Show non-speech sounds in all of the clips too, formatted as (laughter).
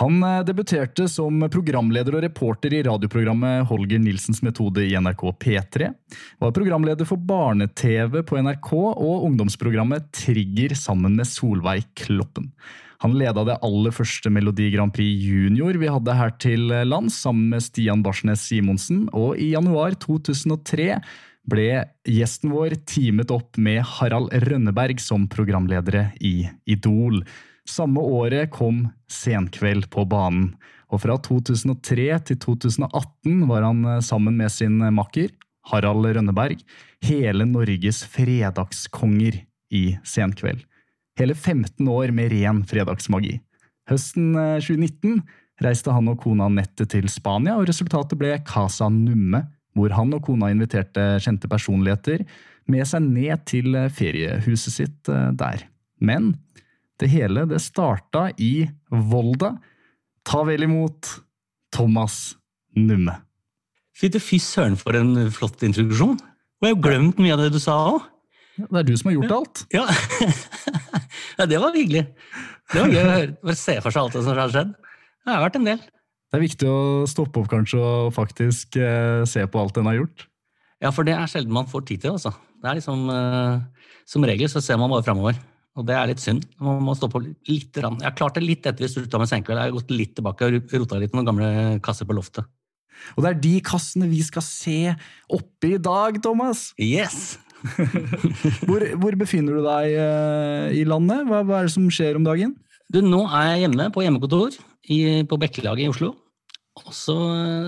Han eh, debuterte som programleder og reporter i radioprogrammet Holger Nilsens metode i NRK P3. Var programleder for Barne-TV på NRK og ungdomsprogrammet Trigger sammen med Solveig Kloppen. Han leda det aller første Melodi Grand Prix Junior vi hadde her til lands, sammen med Stian Barsnes Simonsen, og i januar 2003 ble gjesten vår teamet opp med Harald Rønneberg som programledere i Idol. Samme året kom Senkveld på banen, og fra 2003 til 2018 var han eh, sammen med sin makker, Harald Rønneberg, hele Norges fredagskonger i Senkveld. Hele 15 år med ren fredagsmagi. Høsten 2019 eh, reiste han og kona nettet til Spania, og resultatet ble Casa Numme, hvor han og kona inviterte kjente personligheter med seg ned til eh, feriehuset sitt der. Men det hele det starta i Volda. Ta vel imot Thomas Numme. Fy søren for en flott introduksjon. Og jeg har glemt mye av det du sa òg. Det er du som har gjort alt. Ja. (laughs) ja, det var hyggelig. Det var gøy å høre. Bare se for seg alt det som har skjedd. Det har vært en del. Det er viktig å stoppe opp kanskje og faktisk eh, se på alt en har gjort. Ja, for det er sjelden man får tid til. altså. Det er liksom, eh, Som regel så ser man bare framover. Og det er litt synd. Man må stå på litt. Jeg har klart det litt etter vi slutta med senkveld. Jeg har gått litt tilbake og rota litt med noen gamle kasser på loftet. Og det er de kassene vi skal se oppe i dag, Thomas! Yes! (laughs) hvor, hvor, befinner du deg uh, i landet? Hva, hva, er det som skjer om dagen? Du, Nå er jeg hjemme på hjemmekontor i, på Bekkelaget i Oslo. Og så,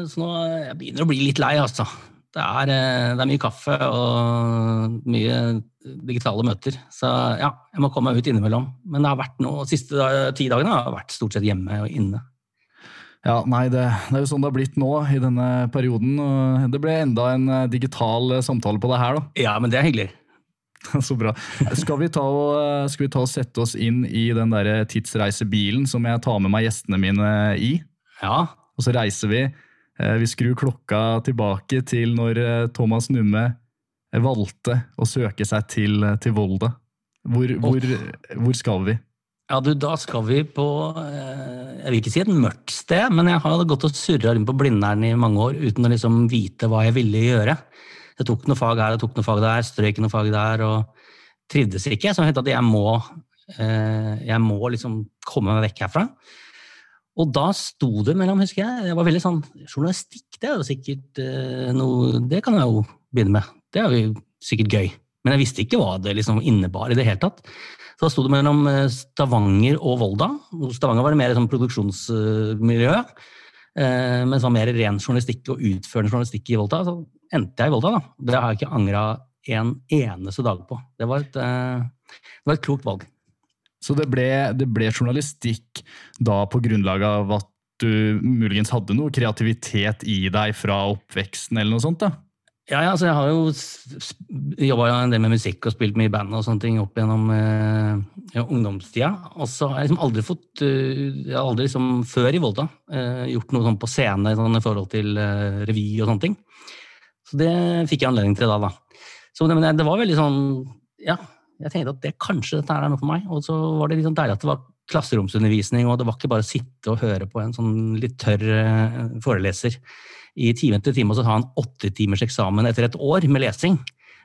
så nå jeg begynner å bli litt lei, altså. Det er, eh, det er, mye kaffe og mye digitale møter. Så ja, jeg må komme meg ut innimellom. Men det har vært noe, de siste ti dagene har jeg vært stort sett hjemme og inne. Ja, nei, det, det, er jo sånn det har blitt nå i denne perioden. og Det ble enda en eh, digital eh, samtale på det her, da. Ja, men det er hyggelig. (laughs) Så bra. Skal vi, ta og, skal vi ta og sette oss inn i den der tidsreisebilen som jeg tar med meg gjestene mine i? Ja. Og så reiser vi vi skrur klokka tilbake til når eh, Thomas Numme eh, valgte å søke seg til, til Volda. Hvor, hvor, hvor, skal vi? Ja, du, Da skal vi på Jeg vil ikke si et mørkt sted, men jeg har gått og surra rundt på Blindern i mange år uten å liksom vite hva jeg ville gjøre. Jeg tok noe fag her, og tok noe fag der, strøk noe fag der, og trivdes ikke. Så jeg tenkte at jeg må, jeg må liksom komme meg vekk herfra. Og da sto det mellom, husker jeg, det var veldig sånn Journalistikk, det er jo sikkert uh, noe Det kan jeg jo begynne med. Det er jo sikkert gøy. Men jeg visste ikke hva det liksom innebar i det hele tatt. Så da sto det mellom eh, Stavanger og Volda. Stavanger var det mer sånn produksjonsmiljø. men mens det var mer ren journalistikk og utførende journalistikk i Volda. Så endte jeg i Volda, da. Det har jeg ikke angra en eneste dag på. Det var et, uh, det var et klokt valg. Så det ble, det ble journalistikk da på grunnlag av at du muligens hadde noe kreativitet i deg fra oppveksten, eller noe sånt? da? Ja, ja altså jeg har jo jobba en del med musikk og spilt mye i band og sånne ting opp gjennom eh, ungdomstida. Og så har jeg liksom aldri fått uh, Jeg aldri liksom, før i Volda uh, gjort noe sånn på scene sånn, i forhold til uh, revy og sånne ting. Så det fikk jeg anledning til da. da. Så det, det var veldig sånn Ja, jeg tenkte at det kanskje dette er noe for meg. Og så var det liksom deilig at det var klasseromsundervisning, og det var ikke bare å sitte og høre på en sånn litt tørr eh, foreleser i time etter time og så ha en åtte timers eksamen etter et år med lesing.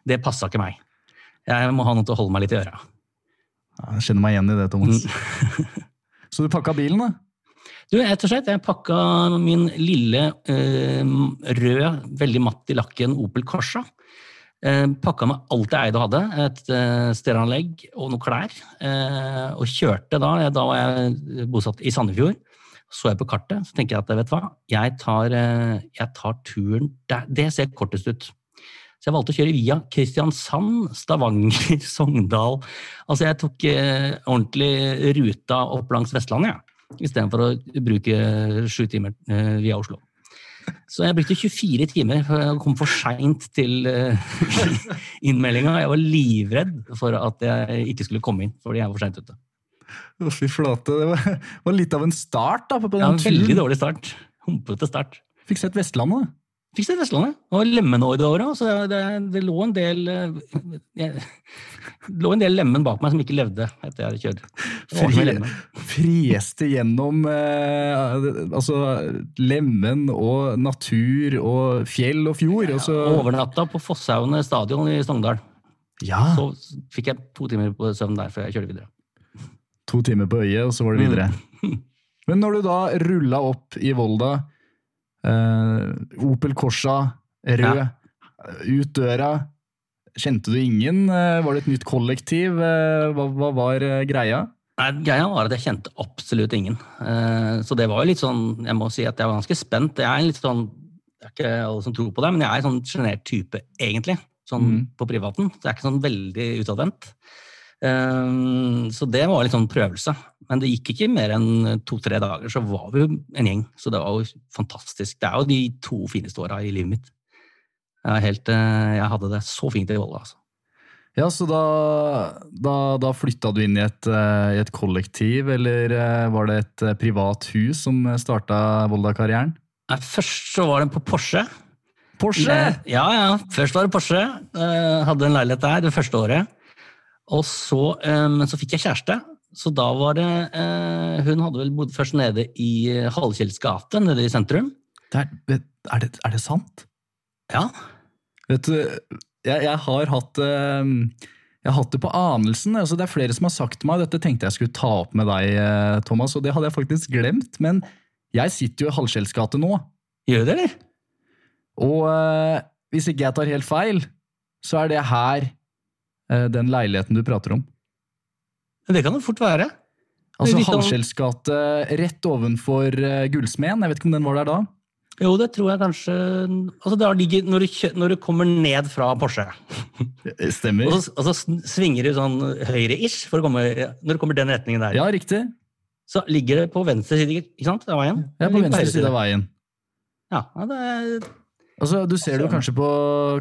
Det passa ikke meg. Jeg må ha noe til å holde meg litt i øra. Jeg kjenner meg igjen i det, Thomas. Mm. (laughs) så du pakka bilen, da? Du, rett og slett, Jeg pakka min lille øh, rød, veldig matt i lakken Opel Corsa Eh, pakka med alt jeg eide og hadde, et eh, stereoanlegg og noen klær. Eh, og kjørte da, da var jeg bosatt i Sandefjord. Så jeg på kartet, så tenker jeg at vet du hva, jeg tar, jeg tar turen der. Det ser kortest ut. Så jeg valgte å kjøre via Kristiansand, Stavanger, (laughs) Sogndal. Altså jeg tok ordentlig ruta opp langs Vestlandet, ja. istedenfor å bruke sju timer via Oslo. Så jeg brukte 24 timer for jeg kom for seint til (laughs) uh, innmeldinga. Jeg var livredd for at jeg ikke skulle komme inn fordi jeg var for seint ute. Å, fy flate. Det var, var litt av en start da, på den Ja, en veldig dårlig start. Humpete start. Fikk sett Vestlandet. da. Fikk se Vestlandet. Og lemenår det året, så det, det lå en del eh, jeg, Det (laughs) lå en del lemen bak meg som ikke levde etter jeg hadde kjørt. Det var Fri, frieste gjennom eh, altså, Lemmen og natur og fjell og fjord. Og så, Overnatta på Fosshaugene stadion i Sogndal. ja, Så fikk jeg to timer på søvn der før jeg kjørte videre. to timer på øyet, og så var det videre. Mm. (laughs) Men når du da rulla opp i Volda, Opel Corsa, rød, ut døra Kjente du ingen? Eh, Var det et nytt kollektiv? Eh, Hva, hva var eh, greia? Nei, Greia var at jeg kjente absolutt ingen. Eh, Så det var jo litt sånn Jeg må si at jeg var ganske spent. Jeg er en litt sånn Det er ikke alle som tror på det, men jeg er en sånn sjenert type, egentlig. Sånn mm. på privaten. Så jeg er ikke sånn veldig utadvendt. Eh, Så det var litt sånn prøvelse. Men det gikk ikke mer enn to-tre dager, så var vi jo en gjeng. Så det var jo fantastisk. Det er jo de to fineste åra i livet mitt. Jeg, helt, eh, jeg hadde det så fint i Volda, altså. Ja, så da, da, da flytta du inn i et, eh, i et kollektiv, eller eh, var det et privat hus som starta Volda-karrieren? Først så var det på Porsche. Porsche! Ja, ja. Først var det Porsche. Hadde en leilighet der det første året. Og så, eh, men så fikk jeg kjæreste. Så da var det eh, Hun hadde vel bodd først nede i Hallkjells gate, nede i sentrum. Det er, er, det, er det sant? Ja. Vet du, jeg, jeg har hatt eh, jeg har hatt det på anelsen. altså Det er flere som har sagt til meg, dette tenkte jeg skulle ta opp med deg, eh, Thomas, og det hadde jeg faktisk glemt. Men jeg sitter jo i Hallkjells gate nå, Gjør det, eller? og eh, hvis ikke jeg tar helt feil, så er det her eh, den leiligheten du prater om. Det kan det fort være. Altså sånn- gate rett ovenfor uh, Gullsmeden. Jeg vet ikke om den var der da? Jo, det tror jeg kanskje altså det ligger, når, du, når du kommer ned fra Porsche, Eh, (laughs) Stemmer. og så, og så svinger du sånn høyre-ish når du kommer den retningen der, Ja, riktig. så ligger det på venstre side ikke sant, av veien. Er på venstre side av veien. Ja, ja, det er Altså, Du ser det jo kanskje på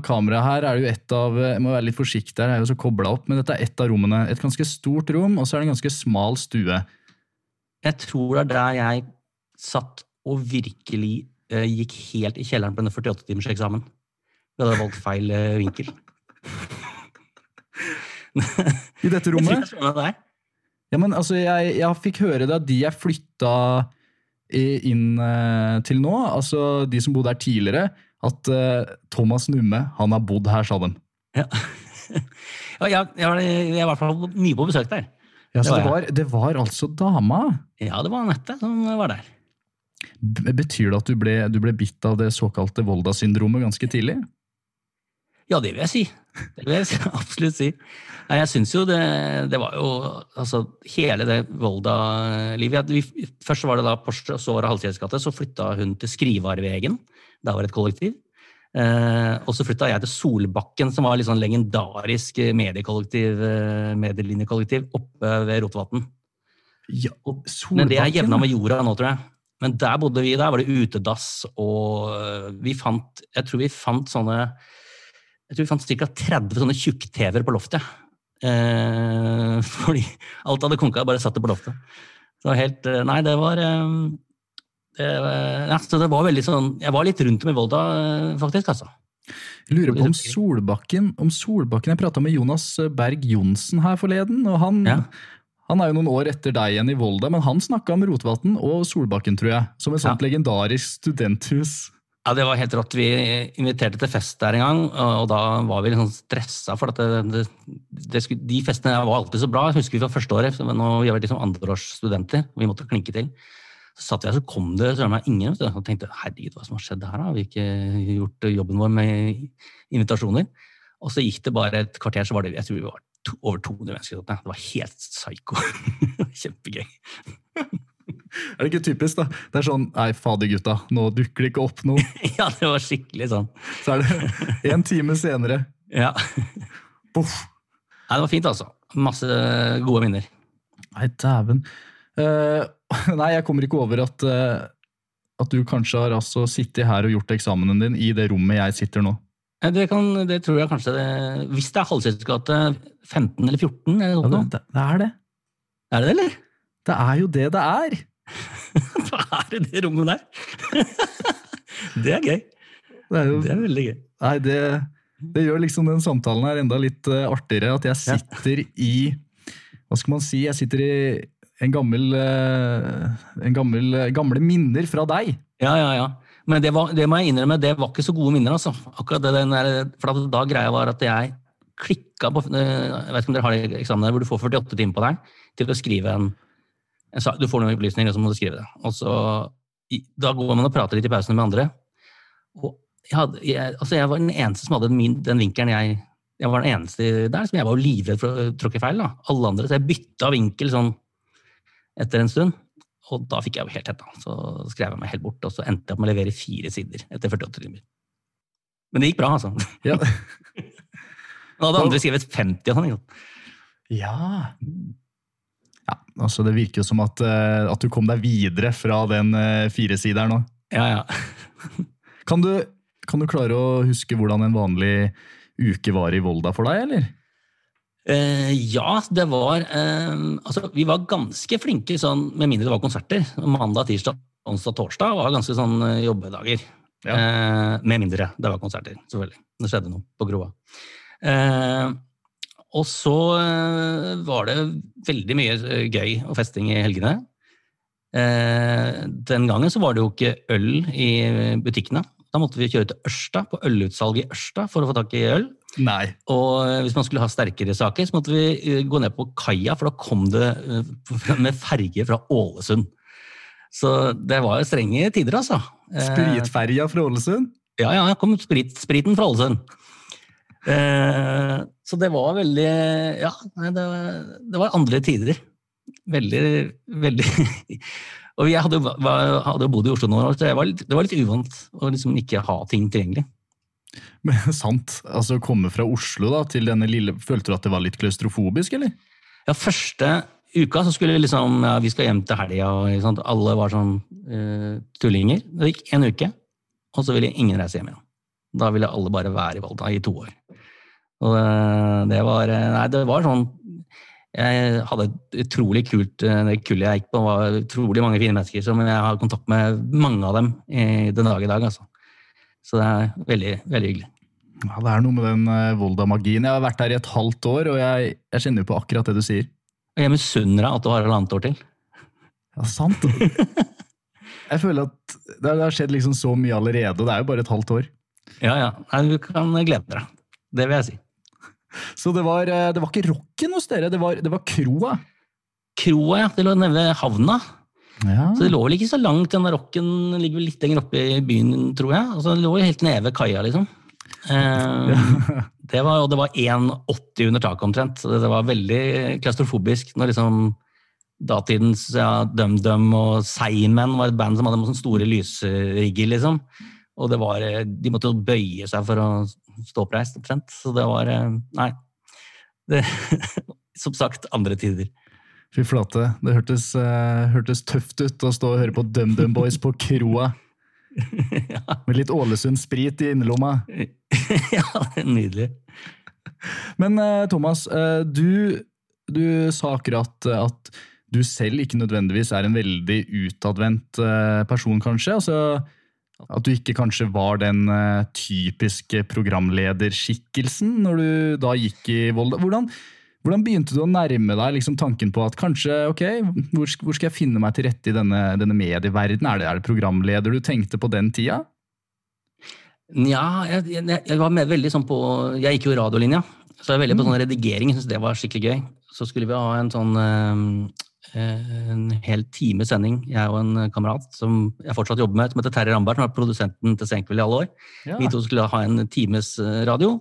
kameraet her. er det jo et av, Jeg må være litt forsiktig her, jeg er jo så koblet opp, men dette er ett av rommene. Et ganske stort rom, og så er det en ganske smal stue. Jeg tror det er der jeg satt og virkelig uh, gikk helt i kjelleren på denne 48-timerseksamen. Vi hadde valgt feil uh, vinkel. (laughs) I dette rommet? jeg tror det der. Ja, men altså, jeg, jeg fikk høre det at de jeg flytta inn uh, til nå, altså de som bodde her tidligere, at uh, Thomas Numme han har bodd her, sa de. (laughs) Ja. ja, jeg, jeg, var, jeg er i hvert fall mye på besøk der. Ja, så Det det var var, det var altså dama. Ja, det var Anette som var der. B- Betyr det at du ble, du ble bitt av det såkalte Volda-syndromet ganske tidlig? Ja, det vil jeg si. Det vil jeg (laughs) absolutt si. Nei, jeg syns jo det, det var jo altså hele det Volda-livet Først var det da Porsche, og så var det Halvkjells gate. Så flytta hun til Skrivarvegen. Det var et kollektiv. Eh, og så flytta jeg til Solbakken, som var litt sånn legendarisk mediekollektiv, eh, medielinjekollektiv oppe ved Rotevatn. Ja, Men det er jevna med jorda nå, tror jeg. Men der bodde vi, der var det utedass, og øh, vi fant Jeg tror vi fant sånne Jeg tror vi fant ca. 30 sånne tjukk-TV-er på loftet. Eh, (laughs) fordi alt hadde konka, bare satt det på loftet. Så helt eh, Nei, det var eh, det, ja, så det var veldig sånn Jeg var litt rundt om i Volda, eh, faktisk, altså. Jeg lurer på om Solbakken om Solbakken, Jeg prata med Jonas Berg Johnsen her forleden. og han, Ja. han er jo noen år etter deg igjen i Volda, men han snakka om Rotevatn og Solbakken, tror jeg. Som et sånt legendarisk studenthus. Ja, det var helt rått. Vi inviterte til fest der en gang, og da var vi litt sånn stressa. For det, det, det skulle, de festene var alltid så bra. Jeg husker vi fra første året, men nå vi var liksom andreårsstudenter. og Vi måtte klinke til. Så satt vi her, så kom det så meg ingen. Og tenkte herregud, hva som har skjedd her? Har vi ikke gjort jobben vår med invitasjoner? Og så gikk det bare et kvarter, så var det jeg tror vi var to, over 200 mennesker. Det var helt psyko. (laughs) Kjempegøy. Er det ikke typisk, da? Det er sånn Nei, fader, gutta, nå dukker det ikke opp noe. (laughs) Ja, det var skikkelig sånn. Så er det en time senere. Ja. Poff. Nei, det var fint, altså. Masse gode minner. Nei, dæven. Uh, (laughs) nei, jeg kommer ikke over at uh, at du kanskje har altså sittet her og gjort eksamenen din i det rommet jeg sitter nå? Det, kan, det tror jeg kanskje det, Hvis det er Halvkjøtts gate 15 eller 14, eller Ja, det, sånt. det, det er det. Er det det, eller? Det er jo det det er! (laughs) Hva er det i det rommet der? (laughs) det er gøy. Det er jo, Det er veldig gøy. nei, det, det gjør liksom den samtalen her enda litt uh, artigere. At jeg sitter i Hva skal man si? Jeg sitter i en gammel, uh, en gammel eh, Gamle minner fra deg. Ja, ja, ja. Men det, var, det må jeg innrømme, det var ikke så gode minner. altså. Akkurat det, den der, for da greia var at jeg klikka på Jeg vet ikke om dere har det eksamener hvor du får 48 timer på deg til å skrive en, sak. Du får noen opplysninger, og så må du skrive det. Og så, i, Da går man og prater litt i pausene med andre. Og jeg, hadde, jeg, altså jeg var den eneste som hadde min, den vinkelen jeg Jeg var den eneste der som jeg var jo livredd for å tråkke feil. da. Alle andre, Så jeg bytta vinkel sånn etter en stund. Og da fikk jeg jo helt hetta. Så skrev jeg meg helt bort, og så endte jeg opp med å levere fire sider etter 48 timer. Men det gikk bra, altså. Ja. (laughs) Nå hadde andre skrevet 50 og sånn. ja. Ja altså det virker jo som at, eh, at du kom deg videre fra den uh, firesideren nå. Ja, ja. (laughs) Kan du, kan du klare å huske hvordan en vanlig uke var i Volda for deg, eller? Eh, ja, det var eh, Altså, vi var ganske flinke sånn, med mindre det var konserter. Mandag, tirsdag, onsdag, torsdag var ganske sånn eh, jobbedager. Eh, med mindre det var konserter, selvfølgelig. Det skjedde noe på Groa. Eh, og så eh, var det veldig mye eh, gøy og festing i helgene. Eh, den gangen så var det jo ikke øl i butikkene. Da måtte vi kjøre til Ørsta, på ølutsalg i Ørsta, for å få tak i øl. Nei. Og hvis man skulle ha sterkere saker, så måtte vi gå ned på kaia, for da kom det (laughs) med ferge fra Ålesund. Så det var jo strenge tider, altså. Spritferja fra Ålesund? Ja, ja, kom sprit, spriten fra Ålesund. Eh, så det var veldig Ja, nei, det, var, det var andre tider. Veldig, veldig (laughs) Og jeg hadde, jo- var, hadde bodd i Oslo noen år, så var litt, det var litt uvant å liksom ikke ha ting tilgjengelig. Men (laughs) sant. Altså komme fra Oslo da, til denne lille Følte du at det var litt klaustrofobisk, eller? Ja, første uka så skulle vi liksom, ja, vi skal hjem til helga, og sant? alle var sånn uh, tullinger. Det gikk en uke, og så ville ingen reise hjem igjen. Da ville alle bare være i Volda i to år. Og eh, det var eh, Nei, det var sånn Jeg hadde et utrolig kult eh, Det kullet jeg gikk på, var utrolig mange fine mennesker, som jeg har kontakt med mange av dem i den dag i dag, altså. Så det er veldig, veldig hyggelig. Ja, Det er noe med den Volda-magien. Jeg har vært her i et halvt år, og jeg, jeg kjenner jo på akkurat det du sier. Jeg misunner deg at du har halvannet år til. Ja, sant. (laughs) jeg føler at det har- det har skjedd liksom så mye allerede, og det er jo bare et halvt år. Ja, ja. Nei, du kan glede deg. Det vil jeg si. Så det var, eh, det var ikke rocken hos dere, det var, det var kroa. Kroa, ja. Det lå nede ved havna. Ja. Så det lå vel ikke så langt, den rocken ligger vel litt lenger oppe i byen, tror jeg. Altså, det lå jo helt nede ved kaia, liksom. Eh, (laughs) det var, og det var 1,80 under taket omtrent, så det, var veldig klaustrofobisk når liksom datidens ja, DumDum og Seigmen var et band som hadde sånne store lysrigger, liksom. Og det var, eh, de måtte jo bøye seg for å stå oppreist, omtrent. Så det var eh, Nei. Det, (laughs) som sagt, andre tider. Fy flate, det hørtes, uh, hørtes tøft ut å stå og høre på DumDum Boys på kroa. (laughs) ja. Med litt Ålesund sprit i innerlomma. (laughs) ja, nydelig. Men uh, Thomas, uh, du, du sa akkurat at du selv ikke nødvendigvis er en veldig utadvendt person, kanskje. Altså, at du ikke kanskje var den eh, typiske programlederskikkelsen når du da gikk i Volda. Hvordan, hvordan begynte du å nærme deg liksom, tanken på at kanskje, ok, hvor, hvor skal jeg finne meg til rette i denne, denne medieverdenen? Er det, er det programleder du tenkte på den tida? Nja, jeg, jeg, jeg var med veldig sånn på Jeg gikk jo radiolinja, så jeg var veldig på sånn redigering. Jeg syntes det var skikkelig gøy. Så skulle vi ha en sånn eh, en hel time sending, jeg og en kamerat som jeg fortsatt jobber med, som heter Terje Ramberg, som var produsenten til Senkveld i alle år. Ja. Vi to skulle ha en times eh, radio.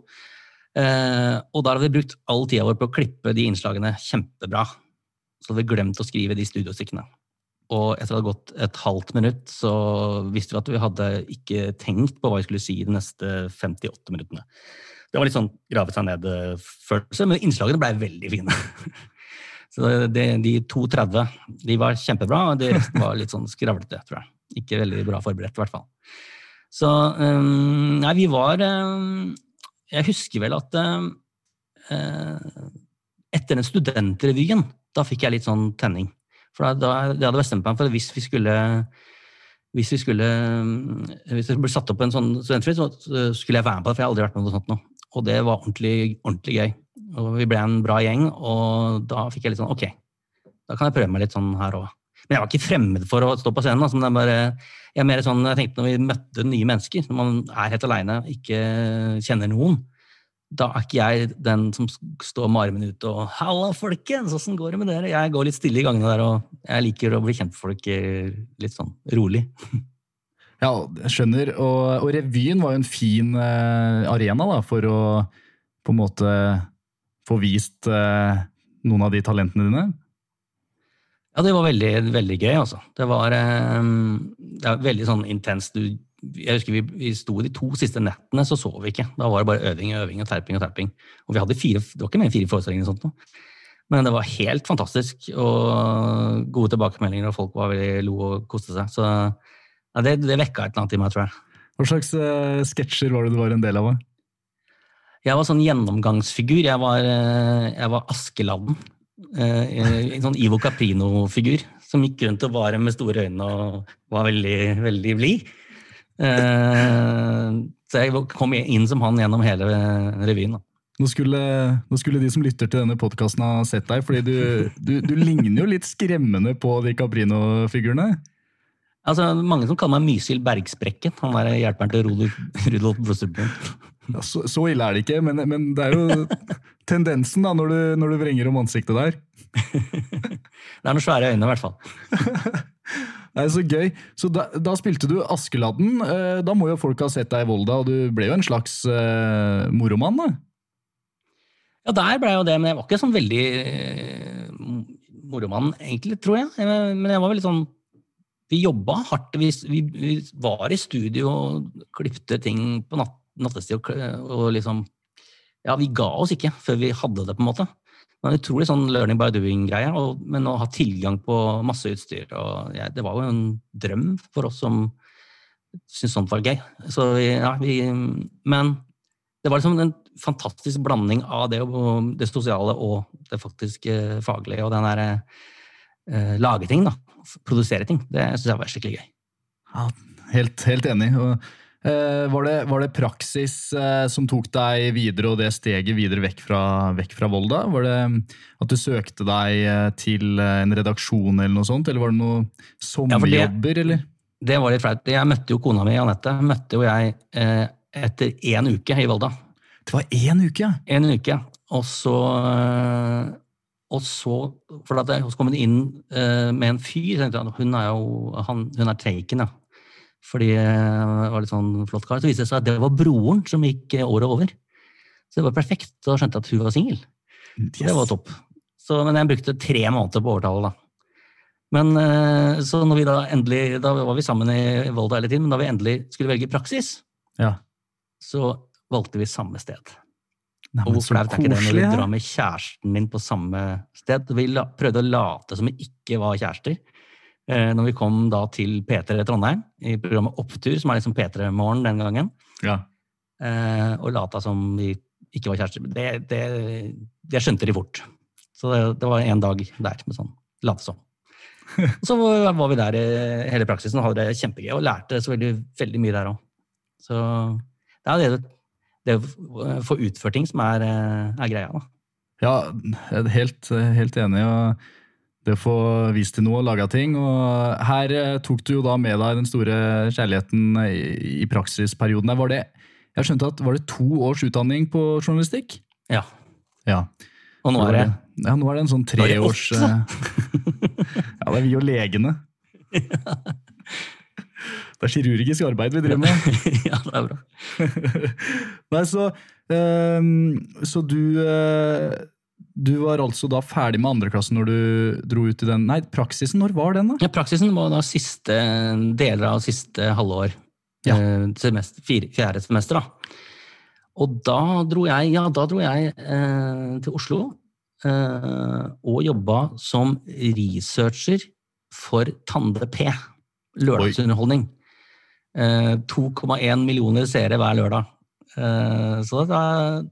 Eh, og da hadde vi brukt all tida vår på å klippe de innslagene kjempebra. Så hadde vi glemt å skrive de studiostykkene. Og etter at det hadde gått et halvt minutt, så visste vi at vi hadde ikke tenkt på hva vi skulle si de neste 58 minuttene. Det var litt sånn grave seg ned-følelse, men innslagene blei veldig fine. (laughs) Så det, de 2.30 de var kjempebra, og de resten var litt sånn skravlete, tror jeg. Ikke veldig bra forberedt, i hvert fall. Så um, Nei, vi var um, Jeg husker vel at um, etter den studentrevyen, da fikk jeg litt sånn tenning. For da, da hadde bestemt meg for at hvis vi skulle hvis vi skulle hvis det ble satt opp en sånn studentrevy, så skulle jeg være med på det, for jeg har aldri vært med på noe sånt nå. Og det var ordentlig, ordentlig gøy. Og vi ble en bra gjeng, og da fikk jeg litt sånn ok, da kan jeg prøve meg litt sånn her òg. Men jeg var ikke fremmed for å stå på scenen. Altså, bare, jeg, er mer sånn, jeg tenkte når vi møtte nye mennesker, når man er helt aleine, ikke kjenner noen, da er ikke jeg den som står med armene ute og 'Halla, folkens! Åssen går det med dere?' Jeg går litt stille i gangene der, og jeg liker å bli kjent med folk eh, litt sånn rolig. (laughs) Ja, jeg skjønner. Og, og revyen var jo en fin eh, arena da, for å på en måte få vist eh, noen av de talentene dine. Ja, det var veldig, veldig gøy, altså. Det var, eh, det var veldig sånn intenst. Jeg husker vi, vi sto de to siste nettene, så sov vi ikke. Da var det bare øving og øving og terping og terping. Og vi hadde fire, det var ikke mer enn fire forestillinger. og sånt nå. Men det var helt fantastisk, og gode tilbakemeldinger, og folk var veldig lo og koste seg. Så ja, det, det vekka et eller annet i meg, tror jeg. Hva slags uh, sketsjer var det du var en del av? Jeg var sånn gjennomgangsfigur. Jeg var, uh, jeg var Askeladden. Uh, en sånn Ivo Caprino-figur som gikk rundt og var med store øyne og var veldig, veldig blid. Eh, så jeg kom inn som han gjennom hele revyen. da. Nå skulle, nå skulle, de som lytter til denne podkasten ha sett deg, fordi du, du, du, ligner jo litt skremmende på de Caprino-figurene. Altså, Mange som kaller meg Mysil Bergsprekken. Han er hjelperen til Rudolf, Brosebjørn. Ja, så, så, ille er det ikke, men, men det er jo (laughs) tendensen da, når du, når du vrenger om ansiktet der. (laughs) det er noen svære øyne, i hvert fall. (laughs) Nei, Så gøy. Så da, da, spilte du Askeladden. Eh, da må jo folk ha sett deg i Volda, og du ble jo en slags uh, moromann? da? Ja, der ble jeg jo det, men jeg var ikke sånn veldig uh, moromann, egentlig, tror jeg. Men jeg var veldig sånn Vi jobba hardt. Vi, vi, vi, var i studio og klipte ting på natt, nattestid og, og liksom Ja, vi ga oss ikke før vi hadde det, på en måte. Det var en utrolig sånn learning by doing-greie, men å ha tilgang på masse utstyr og, ja, Det var jo en drøm for oss som syntes sånt var gøy. Så, ja, vi, men det var liksom en fantastisk blanding av det, det sosiale og det faktisk faglige. Og den derre eh, lage ting, da. Produsere ting. Det syns jeg var skikkelig gøy. Ja, helt, helt enig. Og Eh, var det, var det, praksis eh, som tok deg videre, og det steget videre vekk fra, vekk fra Volda? Var det at du søkte deg eh, til en redaksjon eller noe sånt, eller var det noen sommerjobber, ja, eller? Det var litt flaut. Jeg møtte jo kona mi, Anette, møtte jo jeg eh, etter én uke i Volda. Det var én uke, ja? En uke, Og så og så, for da kom hun inn eh, med en fyr. Hun er jo han, hun er taken, ja fordi det var litt sånn flott kar. Så viste det seg at det var broren som gikk året over. Så det var perfekt. Da skjønte jeg at hun var singel. Yes. Det var topp. Så, men jeg brukte tre måneder på å overtale, da. Men eh, så når vi da endelig Da var vi sammen i Volda hele tiden, men da vi endelig skulle velge praksis, ja. så valgte vi samme sted. Nei, og hvor flaut er ikke det når du drar med kjæresten din på samme sted? Vi la, prøvde å late som vi ikke var kjærester. Eh, når vi kom da til P3 Trondheim, i programmet Opptur, som er liksom P3 Morgen den gangen, ja. Eh, og lata som vi ikke var kjærester. Det, det, det skjønte de fort. Så det, det var en dag der med sånn late som. (laughs) Så var vi der i hele praksisen og hadde det kjempegøy og lærte så veldig, veldig mye der òg. Så det er det, det å få utført ting som er, er greia. da. Ja, jeg er helt, helt enig. og det å få vist til noe og laga ting. Og her eh, tok du jo da med deg den store kjærligheten i, i praksisperioden. Var det, jeg skjønte at var det to års utdanning på journalistikk? Ja. ja. Og nå er det Ja, nå er det en sånn treårs eh, (laughs) Ja, det er vi og legene. (laughs) Det er kirurgisk arbeid vi driver med. (laughs) ja, det er bra. Nei, så, um, så du uh, du var altså da ferdig med andreklassen når du dro ut i den Nei, praksisen, når var den? da? Ja, Praksisen var da siste deler av siste halvår. Ja. Eh, semester, fire, fjerde semester, da. Og da dro jeg, ja, da dro jeg eh, til Oslo eh, og jobba som researcher for Tande P Lørdagsunderholdning. Eh, 2,1 millioner seere hver lørdag. Eh, så da,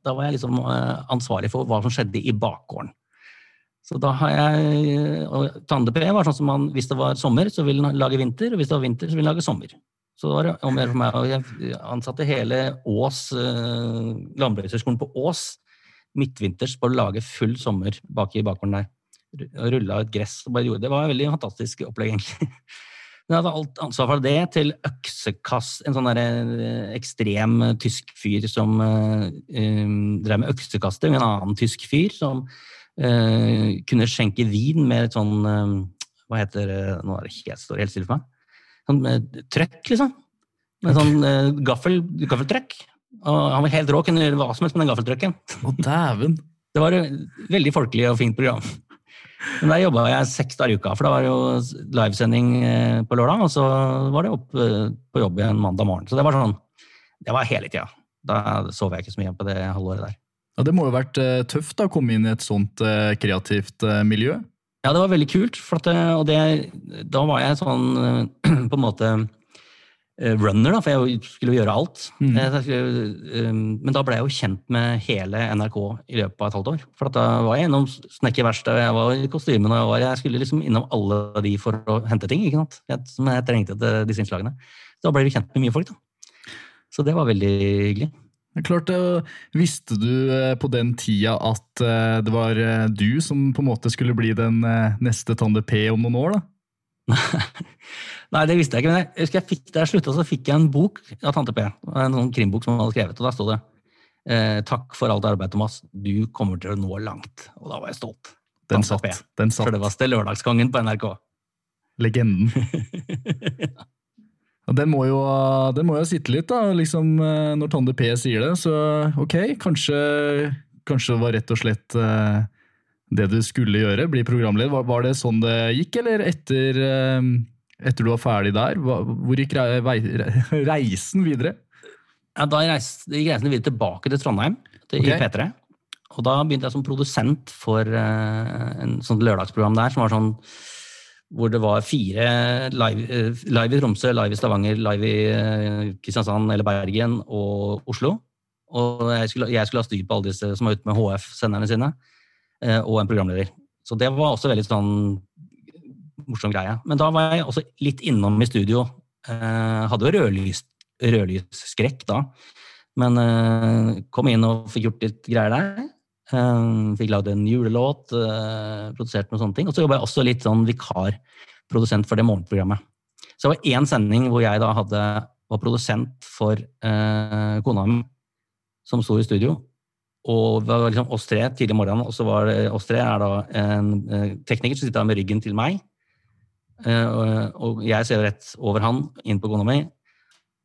da var jeg liksom eh, ansvarlig for hva som skjedde i bakgården. Så da har jeg og Tande P var sånn som man, hvis det var sommer, så ville han lage vinter, og hvis det var vinter, så ville han lage sommer. Så det var det om å for meg. Og jeg ansatte hele Ås, eh, landbrukshøgskolen på Ås, midtvinters, på å lage full sommer bak i bakgården der. Rulla ut gress og bare gjorde det. Det var et veldig fantastisk opplegg, egentlig. Men jeg hadde alt ansvar for det, til øksekast, en sånn der, eh, ekstrem eh, tysk fyr som eh, drev med øksekasting, en annen tysk fyr som uh, kunne skjenke vin med et sånn uh, Hva heter det, nå er det helt, står det helt stille for meg. Sånn med trøkk, liksom. Med sånn uh, gaffel, gaffeltrøkk. Og han var helt rå, kunne gjøre hva som helst med den gaffeltrøkken. Å, dæven! Det var et veldig folkelig og fint program. Men der jobba jeg seks dager i uka, for da var det jo livesending eh, på lørdag, og så var det opp eh, på jobb igjen mandag morgen. Så det var sånn, det var hele tida. Da sov jeg ikke så mye på det halvåret der. Ja, Det må jo ha vært eh, tøft da, å komme inn i et sånt kreativt miljø. Ja, det var veldig kult, for at, og det, da var jeg sånn (clears throat) på en måte runner, da, for jeg skulle gjøre alt. Mm. Eh, skulle, eh, Men da ble jeg jo kjent med hele NRK i løpet av et halvt år. For at da var jeg innom snekkerverkstedet, jeg var i kostymen, og jeg, var, jeg skulle liksom innom alle de for å hente ting ikke sant? Jeg, som jeg trengte til disse innslagene. Da ble vi kjent med mye folk, da. Så det var veldig hyggelig. Klart, eh, Visste du eh, på den tida at eh, det var eh, du som på en måte skulle bli den eh, neste Tande P om noen år? da? (laughs) Nei, det visste jeg ikke, men jeg husker jeg fikk, da jeg slutta, så fikk jeg en bok av Tante P. En sånn krimbok som han hadde skrevet, og der sto det eh, 'Takk for alt arbeid, Thomas. Du kommer til å nå langt'. Og da var jeg stolt. Den satt. Den satt. det var Ste Lørdagskongen på NRK. Legenden. (laughs) Den må, jo, den må jo sitte litt, da, liksom, eh, når Tande P sier det. Så ok, kanskje, kanskje det var rett og slett eh, det du skulle gjøre, bli programleder. Var, var det sånn det gikk, eller etter, eh, etter du var ferdig der? Hvor gikk (laughs) reisen videre? Ja, da reiste, gikk reisen videre tilbake til Trondheim, til, okay. P3. Og da begynte jeg som produsent for eh, en sånn lørdagsprogram der, som var sånn hvor det var fire live, eh, live i Tromsø, live i Stavanger, live i eh, Kristiansand eller Bergen og Oslo. Og jeg skulle, jeg skulle ha styr på alle disse som var ute med HF-senderne sine, og en programleder. Så det var også veldig sånn morsom greie. Men da var jeg også litt innom i studio. Eh, hadde jo rødlys, rødlysskrekk da, men eh, kom inn og fikk gjort litt greier der. Eh, fikk lagd en julelåt, eh, produsert noen sånne ting. Og så jobba jeg også litt sånn vikarprodusent for det morgenprogrammet. Så det var én sending hvor jeg da hadde, var produsent for eh, kona mi, som sto i studio. Og det var liksom oss tre tidlig morgen og så var det oss tre er da en eh, tekniker som sitter med ryggen til meg. Eh, og, jeg ser rett over han, inn på kona mi.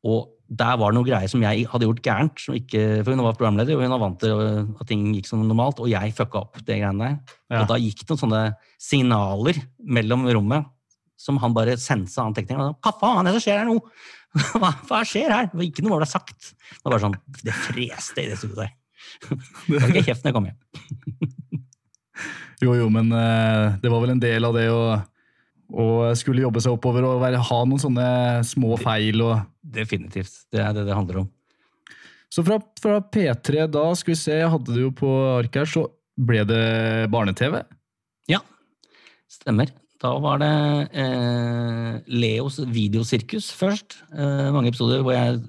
Og der var det noe greier som jeg hadde gjort gærent. Som ikke, for hun var programleder, og hun var vant til at ting gikk som normalt, og jeg fucka opp det greiene der. Ja. Og da gikk det noen sånne signaler mellom rommet som han bare sensa han teknikeren. Hva faen er det som skjer her nå? (laughs) Hva, hva skjer her? Det var ikke noe ble sagt. Det var bare sånn, det freste i det studioet der. (laughs) Jeg ikke kjeft når jeg kom hjem. Jo, jo, men eh, det var vel en del av det å, å skulle jobbe seg oppover og være, ha noen sånne små feil. og Definitivt. Det er det det handler om. Så fra, fra P3 da, skal vi se, jeg hadde det jo på arket her, så ble det barne-TV. Ja, stemmer. Da var det eh, Leos videosirkus først. Eh, mange episoder hvor jeg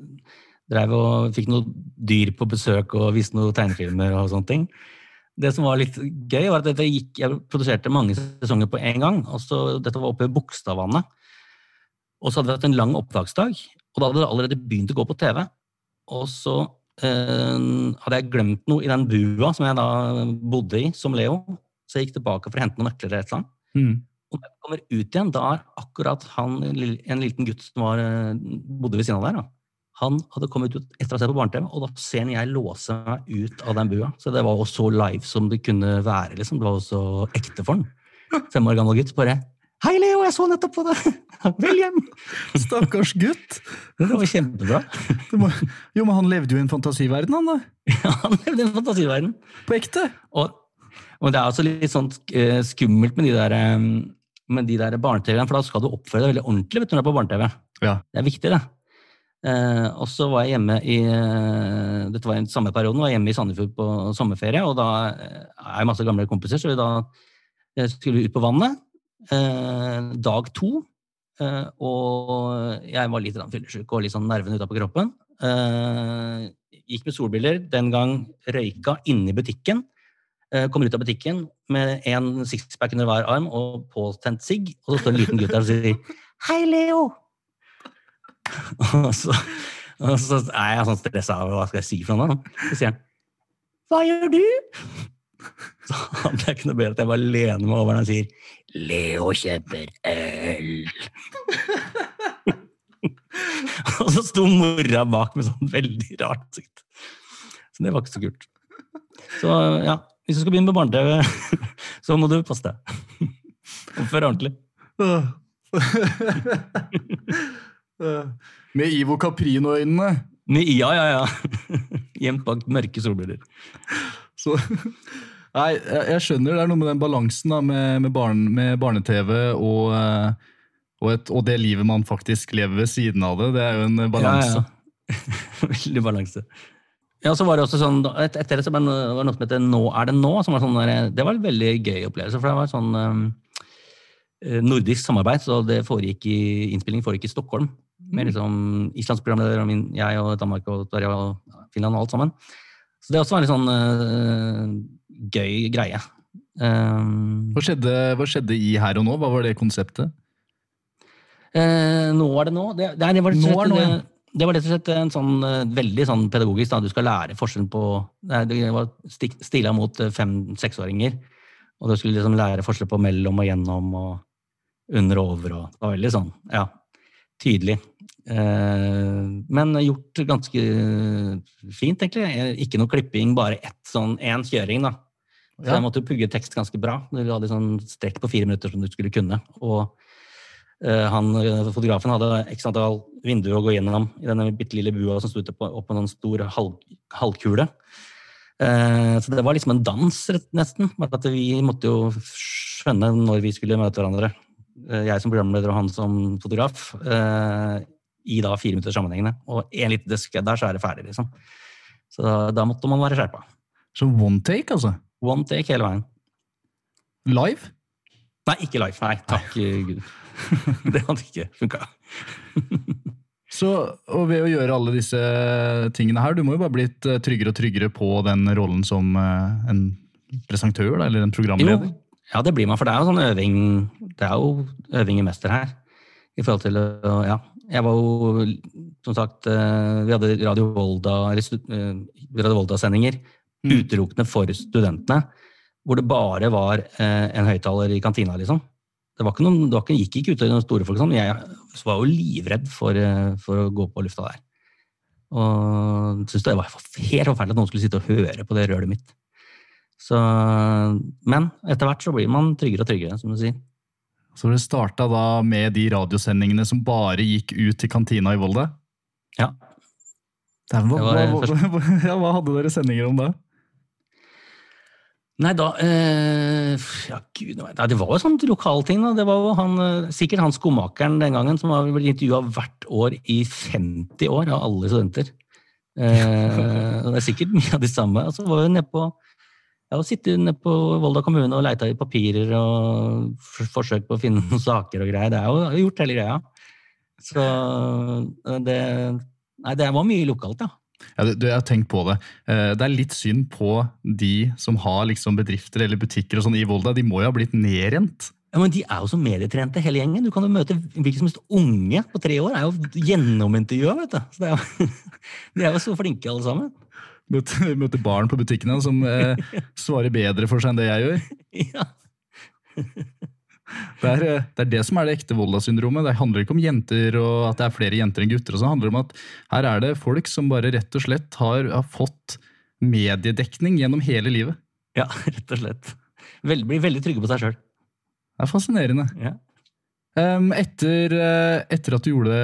drev og fikk noen dyr på besøk og viste noen tegnefilmer og sånne ting. Det som var litt gøy, var at gikk, jeg produserte mange sesonger på en gang. og så Dette var oppe i Bogstadvannet. Og så hadde vi hatt en lang opptaksdag, og da hadde det allerede begynt å gå på TV. Og så eh, hadde jeg glemt noe i den bua som jeg da bodde i som Leo. Så jeg gikk tilbake for å hente noen nøkler eller et eller annet. Mm. Og når jeg kommer ut igjen, da er akkurat han, en liten gutt som var, eh, bodde ved siden av der, da. Han hadde kommet ut etter å ha sett på barne-TV, og da ser han jeg låse meg ut av den bua. Så det var jo så live som det kunne være, liksom. Det var jo så ekte for han. Fem år gammel gutt bare Hei, Leo, jeg så nettopp på deg! (laughs) Vel hjem! Stakkars gutt! Det var kjempebra. Må, jo, men han levde jo i en fantasiverden, han da. (laughs) Ja, Han levde i en fantasiverden. På ekte. Og, og det er også litt sånn eh, skummelt med de der eh, med de der barne-TV-ene, for da skal du oppføre deg veldig ordentlig vet du, når du er på barne-TV. Ja. Det er viktig, det. Eh, og så var jeg hjemme i eh, Dette var den samme perioden, var jeg hjemme i Sandefjord på sommerferie, og da eh, er jeg masse gamle kompiser, så vi da eh, skulle ut på vannet. Eh, dag to. Eh, og jeg var litt fyllesyk og litt sånn nervene utapå kroppen. Eh, gikk med solbriller, den gang røyka inne i butikken. Eh, kommer ut av butikken med en sixpack under hver arm og påtent sigg, og så står en liten gutt der og sier (laughs) 'Hei, Leo'. (laughs) Og så, og så er jeg sånn stressa av hva skal jeg si for noe. Så sier han 'Hva gjør du?' (laughs) Så hadde jeg ikke noe bedre at jeg bare lener meg over når han sier 'Leo kjøper øl'. (laughs) og så sto mora bak med sånn veldig rart ansikt. Så det var ikke så kult. Så ja, hvis du skal begynne med barne-TV, så må du passe deg. Oppføre ordentlig. Med Ivo Caprino-øynene. Ja, ja, ja. (laughs) Gjemt bak mørke solbriller. Så Nei, jeg, skjønner det er noe med den balansen da, med, med, barn, med barne-TV og, eh, og, et, og det livet man faktisk lever ved siden av det. Det er jo en balanse. Ja, ja. (laughs) Veldig balanse. Ja, så var det også sånn, et- Etter det så var det noe som heter Nå er det nå. Som var sånn der, det var en veldig gøy opplevelse. For det var sånn um, eh, nordisk samarbeid, så det foregikk i, innspilling foregikk i Stockholm. Med liksom Islands programleder, og min, jeg og Danmark og Sverige og Finland og alt sammen. Så det også var en litt sånn uh, gøy greie. Um, Hva skjedde, hva skjedde i Her og nå? Hva var det konseptet? Uh, nå er det nå. Det, det, det, var, rett og slett- er det, var rett og slett en sånn veldig sånn pedagogisk. Da. Du skal lære forskjellen på Det var stila mot fem-seksåringer. Og du skulle liksom lære forskjell på mellom og gjennom og under og over. Og, det var veldig sånn, ja, tydelig. Eh, men gjort ganske fint, egentlig. Eh, Ikke noe klipping, bare ett sånn én kjøring, da. Så jeg måtte jo pugge tekst ganske bra. Du hadde sånn strekk på fire minutter som du skulle kunne. Og eh, han, fotografen hadde x antall vinduer å gå gjennom i denne bitte lille bua som sto oppå opp på en stor halv, halvkule. Eh, så det var liksom en dans, nesten. Bare at vi måtte jo skjønne når vi skulle møte hverandre. Jeg som programleder og han som fotograf. I da fire minutter sammenhengende. Og en liten skred der, så er det ferdig, liksom. Så da, måtte man være skjerpa. Så one take, altså? One take hele veien. Live? Nei, ikke live. Nei, takk Gud. (laughs) Det hadde ikke funka. (laughs) Så, og ved å gjøre alle disse tingene her, du må jo bare blitt eh, tryggere og tryggere på den rollen som eh, en presentør, da, eller en Jo, programleder. ja, det blir man, for det er jo sånn øving Det er jo øving i mester her. I forhold til å Ja. Jeg var jo, som sagt eh, Vi hadde Radio Volda, eh, Volda-sendinger Mm. utelukkende for studentene. Hvor det bare var eh, en høyttaler i kantina, liksom. Det var ikke noen, det ikke, gikk ikke ut til noen store folk. Sånn. Jeg var jo livredd for, for å gå på lufta der. Og syntes det var helt forferdelig at noen skulle sitte og høre på det rølet mitt. Så, men etter hvert så blir man tryggere og tryggere, som du sier. Så det starta da med de radiosendingene som bare gikk ut til kantina i Volda? Ja. Dæven, hva, Det var hva, hva, ja, hva hadde dere sendinger om da? Nei, da eh, Ja, gud, nei, det var jo sånne lokalting. da. Det var jo han, eh, sikkert han skomakeren den gangen som har blitt intervjua hvert år i 50 år av alle studenter. Eh, (laughs) det er sikkert mye av de samme. Og så var vi nede på jeg har sittet nede på Volda kommune og leita i papirer og for- forsøkt på å finne (laughs) noen saker og greier. Det er jo gjort hele greia. Så eh, det Nei, det var mye lokalt, ja. Ja, du, jeg har tenkt på det. Eh, Det er litt synd på de som har liksom bedrifter eller butikker og sånn i Volda. De må jo ha blitt nedrent. Ja, men De er jo så medietrente, hele gjengen. Du kan jo møte hvilken som helst unge på tre år. er jo gjennomintervjua, vet du. Så det er jo, (laughs) de er jo så flinke, alle sammen. Møter, møter barn på butikkene som eh, (laughs) svarer bedre for seg enn det jeg gjør. Ja. Det er, eh, det er det som er det ekte Volda-syndromet. Det handler ikke om jenter og at det er flere jenter enn gutter. og. Det handler om at her er det folk som bare rett og slett har, har fått mediedekning gjennom hele livet. ja, (laughs) rett og slett. Vel, blir veldig trygge på seg sjøl. Det er fascinerende. Ja. Etter, eh, etter at du gjorde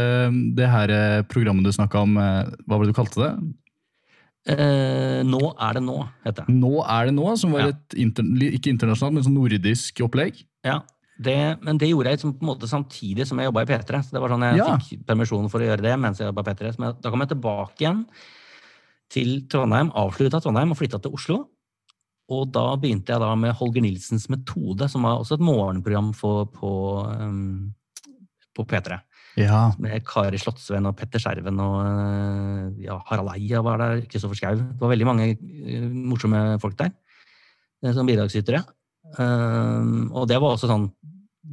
det her eh, programmet du snakka om, hva var det du kalte det? Eh, nå er det nå, heter det. Nå er det nå, som var Ja. et inter, ikke internasjonalt, men sånn nordisk opplegg. Ja. Det, men det gjorde jeg liksom på en måte samtidig som jeg jobba i P3. Så det var sånn Jeg Ja. fikk permisjon for å gjøre det mens jeg jobba i P3. Så da kom jeg tilbake igjen til Trondheim, avslutta Trondheim og flytta til Oslo. Og da begynte jeg da med Holger Nilsens metode, som var også et morgenprogram for, på, um, på P3. Ja. Med Kari Slottsveen og Petter Skjerven og eh, ja, Harald Eia var der, Kristoffer Schau. Det var veldig mange eh, morsomme folk der eh, som bidragsytere. Og det var også sånn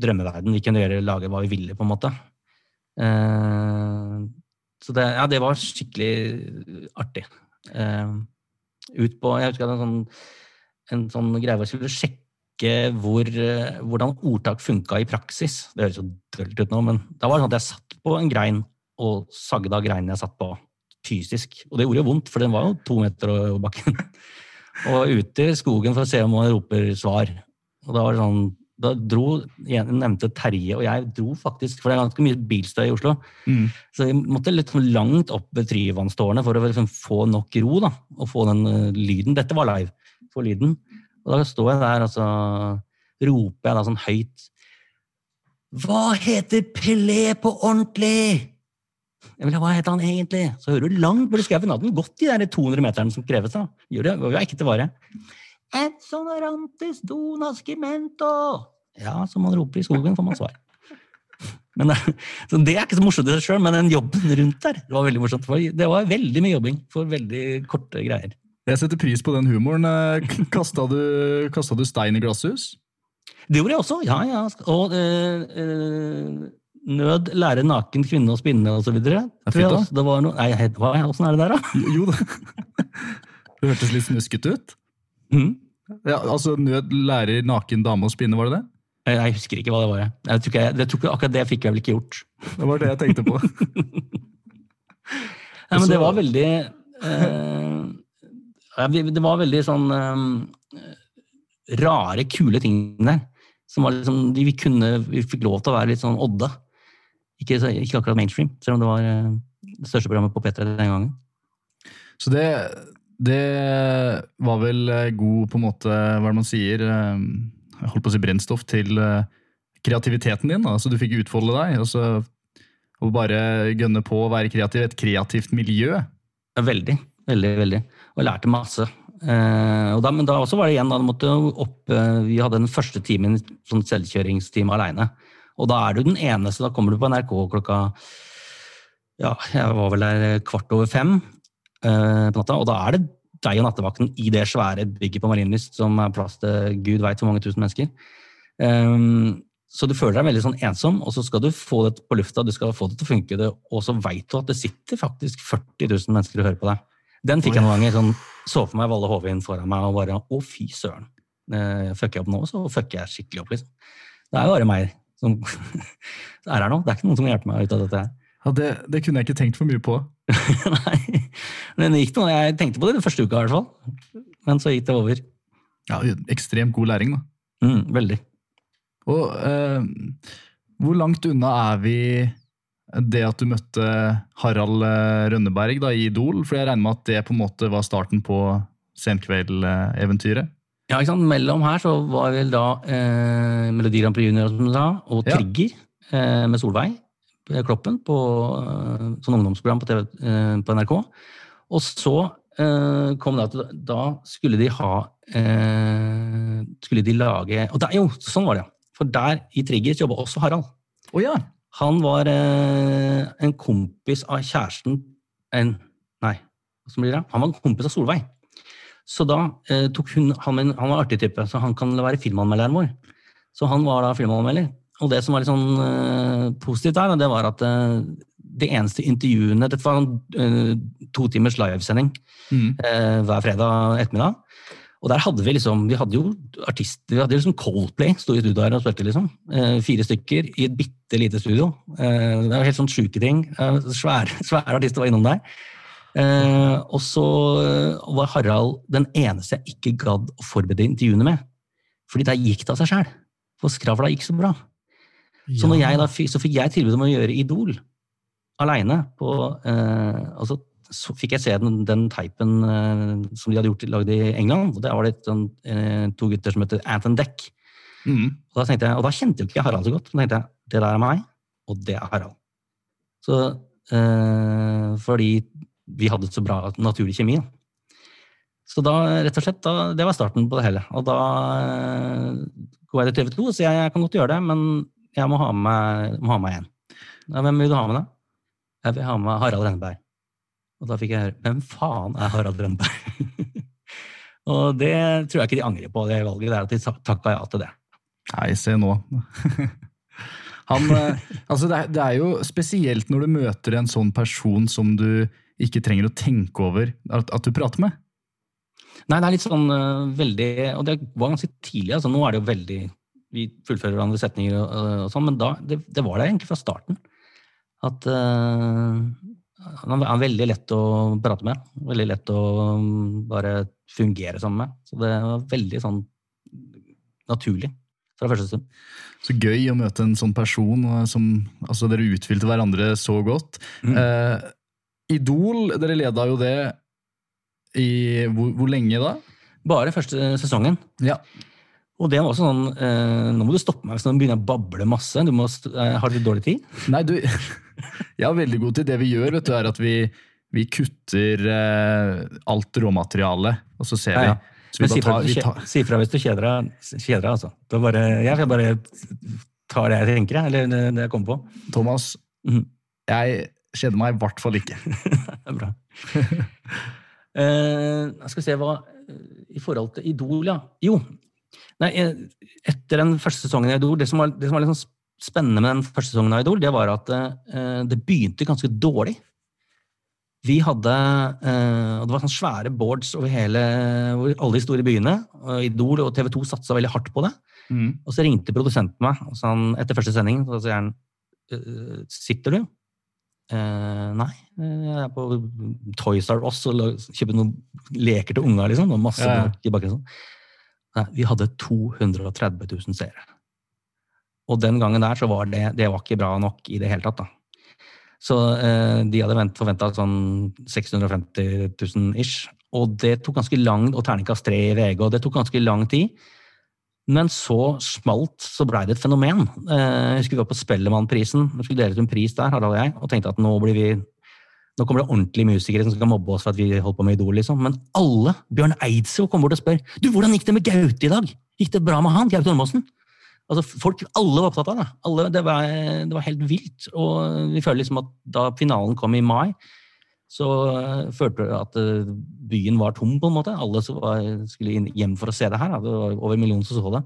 drømmeverden. Vi kunne gjøre, lage hva vi ville, på en måte. Så det, ja, det var skikkelig artig. Ut på Jeg husker jeg hadde en sånn, en sånn greie hvor jeg skulle sjekke hvor, eh, hvordan ordtak funka i praksis. Det høres jo dølt ut nå, men da var det sånn at jeg satt på en grein og sagde av greinen jeg satt på, fysisk. Og det gjorde jo vondt, for den var jo to meter over bakken. (laughs) og ute i skogen for å se om man roper svar. Og da var det sånn da dro, jeg nevnte Terje og jeg dro faktisk, for det er ganske mye bilstøy i Oslo, Mm. så vi måtte litt sånn langt opp ved Tryvannstårnet for å liksom få nok ro da, og få den uh, lyden. Dette var live, få lyden. Og da står jeg der, og så roper jeg da sånn høyt Hva heter Pelé på ordentlig? Vil, hva heter han egentlig? Så hører du langt borti skauen. Hadde den gått de der 200 meterne som kreves, da. Gjør det, var jo til vare. Edson Arantes do nascimento. Ja, som man roper i skogen, får man svar. Men, det- (laughs) så det er ikke så morsomt i seg sjøl, men den jobben rundt der, det var veldig morsomt. Det var veldig mye jobbing for veldig korte greier. Jeg setter pris på den humoren. Eh, Kasta du, du stein i glasshus? Det gjorde jeg også, ja, ja. Og øh, øh, nød lære naken kvinne å spinne også. Det var noe, nei, hva, åssen er det der, da? Jo, da. (laughs) Det hørtes litt snuskete ut. Mm. Ja, altså Nød lærer naken dame å spinne, var det det? Jeg, husker ikke hva det var. jeg. Jeg tror jeg, jeg tror ikke akkurat det fikk jeg vel ikke gjort. Det var det jeg tenkte på. (laughs) Nei, men det var veldig eh, Det var veldig sånn um, rare, kule ting der. Som var liksom, de, vi, kunne, vi fikk lov til å være litt sånn Odde. Ikke, ikke akkurat mainstream, selv om det var eh, det største programmet på P3 den gangen. Så det, det var vel eh, god, på en måte, hva er det man sier Jeg holdt på å si brennstoff til kreativiteten din. da, Så du fikk utfolde deg. Og så og bare gønne på å være kreativ. Et kreativt miljø. Ja, Veldig, veldig, veldig. Og lærte masse. Eh, og da, men da også var det igjen, da måtte opp eh, Vi hadde den første timen, sånn selvkjøringstime aleine. Og da er du den eneste. Da kommer du på NRK klokka Ja, jeg var vel der kvart over fem eh, på natta. Og da er det deg og nattevakten i det svære bygget på Marienlyst som er plass til gud veit hvor mange tusen mennesker. Um, så du føler deg veldig sånn ensom, og så skal du få det på lufta, du skal få det til å funke, det, og så veit du at det sitter faktisk 40 000 mennesker og hører på deg. Den fikk jeg noen ganger. sånn, Så for meg Valle Hovin foran meg og bare Å, fy søren. Eh, fucker jeg opp nå, så fucker jeg skikkelig opp, liksom. Det er jo bare meg som (laughs) er her nå. Det er ikke noen som hjelper meg ut av dette her. Ja, det, det kunne jeg ikke tenkt for mye på. (laughs) Nei. Men det gikk noe. Jeg tenkte på det den første uka, i hvert fall. Men så gikk det over. Ja, Ekstremt god læring, da. Mm, veldig. Og eh, hvor langt unna er vi det at du møtte Harald eh, Rønneberg da, i Idol? For jeg regner med at det på en måte var starten på Senkveld-eventyret? Ja, ikke sant? Mellom her så var vel da eh, Melodi Grand Prix Junior som du sa, og Ja. Trigger eh, med Solveig eh, Kloppen på eh, sånn ungdomsprogram på, TV, eh, på NRK. Og så eh, kom det at da skulle de ha eh, Skulle de lage Og der, jo, sånn var det, ja. For der i Trigger jobba også Harald. Oh, ja! Han var eh, en kompis av kjæresten en, Nei, hva blir det? Han var en kompis av Solveig. Så da eh, tok hun han, en- han var en artig type, så han kan være filmanmelderen vår. Så han var da filmanmelder. Og det som var litt sånn eh, positivt der, det var at eh, de eneste intervjuene Dette var en eh, to timers livesending Mm. eh, hver fredag ettermiddag. Og der hadde vi liksom Vi hadde jo artister Vi hadde liksom Coldplay sto i studio her og spilte, liksom. Eh, fire stykker i et bitte lite studio. Eh, det var helt sånn sjuke ting. Eh, svære, (laughs) svære artister var innom der. Eh, og så eh, var Harald den eneste jeg ikke gadd å forberede intervjuene med. Fordi der gikk det av seg sjæl. For skravla gikk så bra. Så, når jeg da, så fikk jeg tilbud om å gjøre Idol aleine. Eh, og så, fikk jeg se den, den teipen eh, som de hadde gjort, lagd i England. og Der var det et, sånn, eh, to gutter som heter Anton Deck. Mm. Og da, jeg, og da kjente jo ikke Harald så godt. Men tenkte jeg, det der er meg, og det er Harald. Så, eh, fordi vi hadde så bra naturlig kjemi. Så da, rett og slett, da, det var starten på det hele. Og da eh, går jeg til TV 2 og sier jeg, jeg kan godt gjøre det, men jeg må ha med, må ha med en. Ja, hvem vil du ha med, da? Jeg vil ha med Harald Renneberg. Og da fikk jeg høre Hvem faen er Harald Brøndberg? (laughs) og det tror jeg ikke de angrer på, det valget. Det er at de takka ja til det. Nei, se nå. (laughs) Han, eh, altså det, er, det er jo spesielt når du møter en sånn person som du ikke trenger å tenke over at, at du prater med. Nei, det er litt sånn uh, veldig Og det var ganske tidlig. altså Nå er det jo veldig Vi fullfører hverandre setninger og, og sånn, men da, det, det, var det egentlig fra starten. At uh, han er veldig lett å prate med. Veldig lett å um, bare fungere sammen med. Så det var veldig sånn naturlig fra første stund. Så gøy å møte en sånn person som altså Dere utfylte hverandre så godt. Mm. Eh, Idol, dere leda jo det i hvor, hvor, lenge da? Bare første sesongen. Ja. Og det var sånn eh, Nå må du stoppe meg hvis du begynner å bable masse. Du må, eh, har du dårlig tid? Nei, du Jeg har veldig god tid. Det vi gjør, vet du, er at vi, vi kutter eh, alt råmaterialet, og så ser ja, ja. vi. Så vi si, fra, tar... si fra hvis du kjeder deg, altså. Bare, jeg skal bare ta det jeg tenker, eller det jeg kommer på. Thomas, mm. jeg kjeder meg i hvert fall ikke. (laughs) det er bra. (laughs) uh, skal vi se hva I forhold til Idol, ja. Jo. Nei, eh, etter den første sesongen i Idol, det som var, det som var liksom spennende med den første sesongen av Idol, det var at uh, det begynte ganske dårlig. Vi hadde uh, Det var sånne svære boards over hele, over alle de store byene. Idol og TV 2 satsa veldig hardt på det. Mm. Og så ringte produsenten meg og sa han, etter første sending så sier han, Sitter du? Uh, nei, jeg er på Toys R Us og kjøper noen leker til unga, liksom. Og masse ja. i bakgrunnen. Nei, vi hadde 230 000 seere. Og den gangen der så var det, det var ikke bra nok i det hele tatt. da. Så eh, de hadde forventa sånn 650 000 ish. Og det tok ganske lang og terningkast tre i VG, og det tok ganske lang tid. Men så smalt, så blei det et fenomen. Eh, jeg husker vi var på Spellemannprisen. Skulle dele ut en pris der, Harald og jeg, og tenkte at nå, blir vi, nå kommer det ordentlige musikere som skal mobbe oss for at vi holdt på med Idol. liksom. Men alle, Bjørn Eidsvåg kommer bort og spør du, hvordan gikk det med Gaute i dag. Gikk det bra med han? Gaute Ormåsen? Altså, folk, Alle var opptatt av det. Alle, det, var, det var helt vilt. Og vi føler liksom at da finalen kom i mai, så uh, følte vi at uh, byen var tom, på en måte. Alle var, skulle hjem for å se det her. Det var over en million som så det.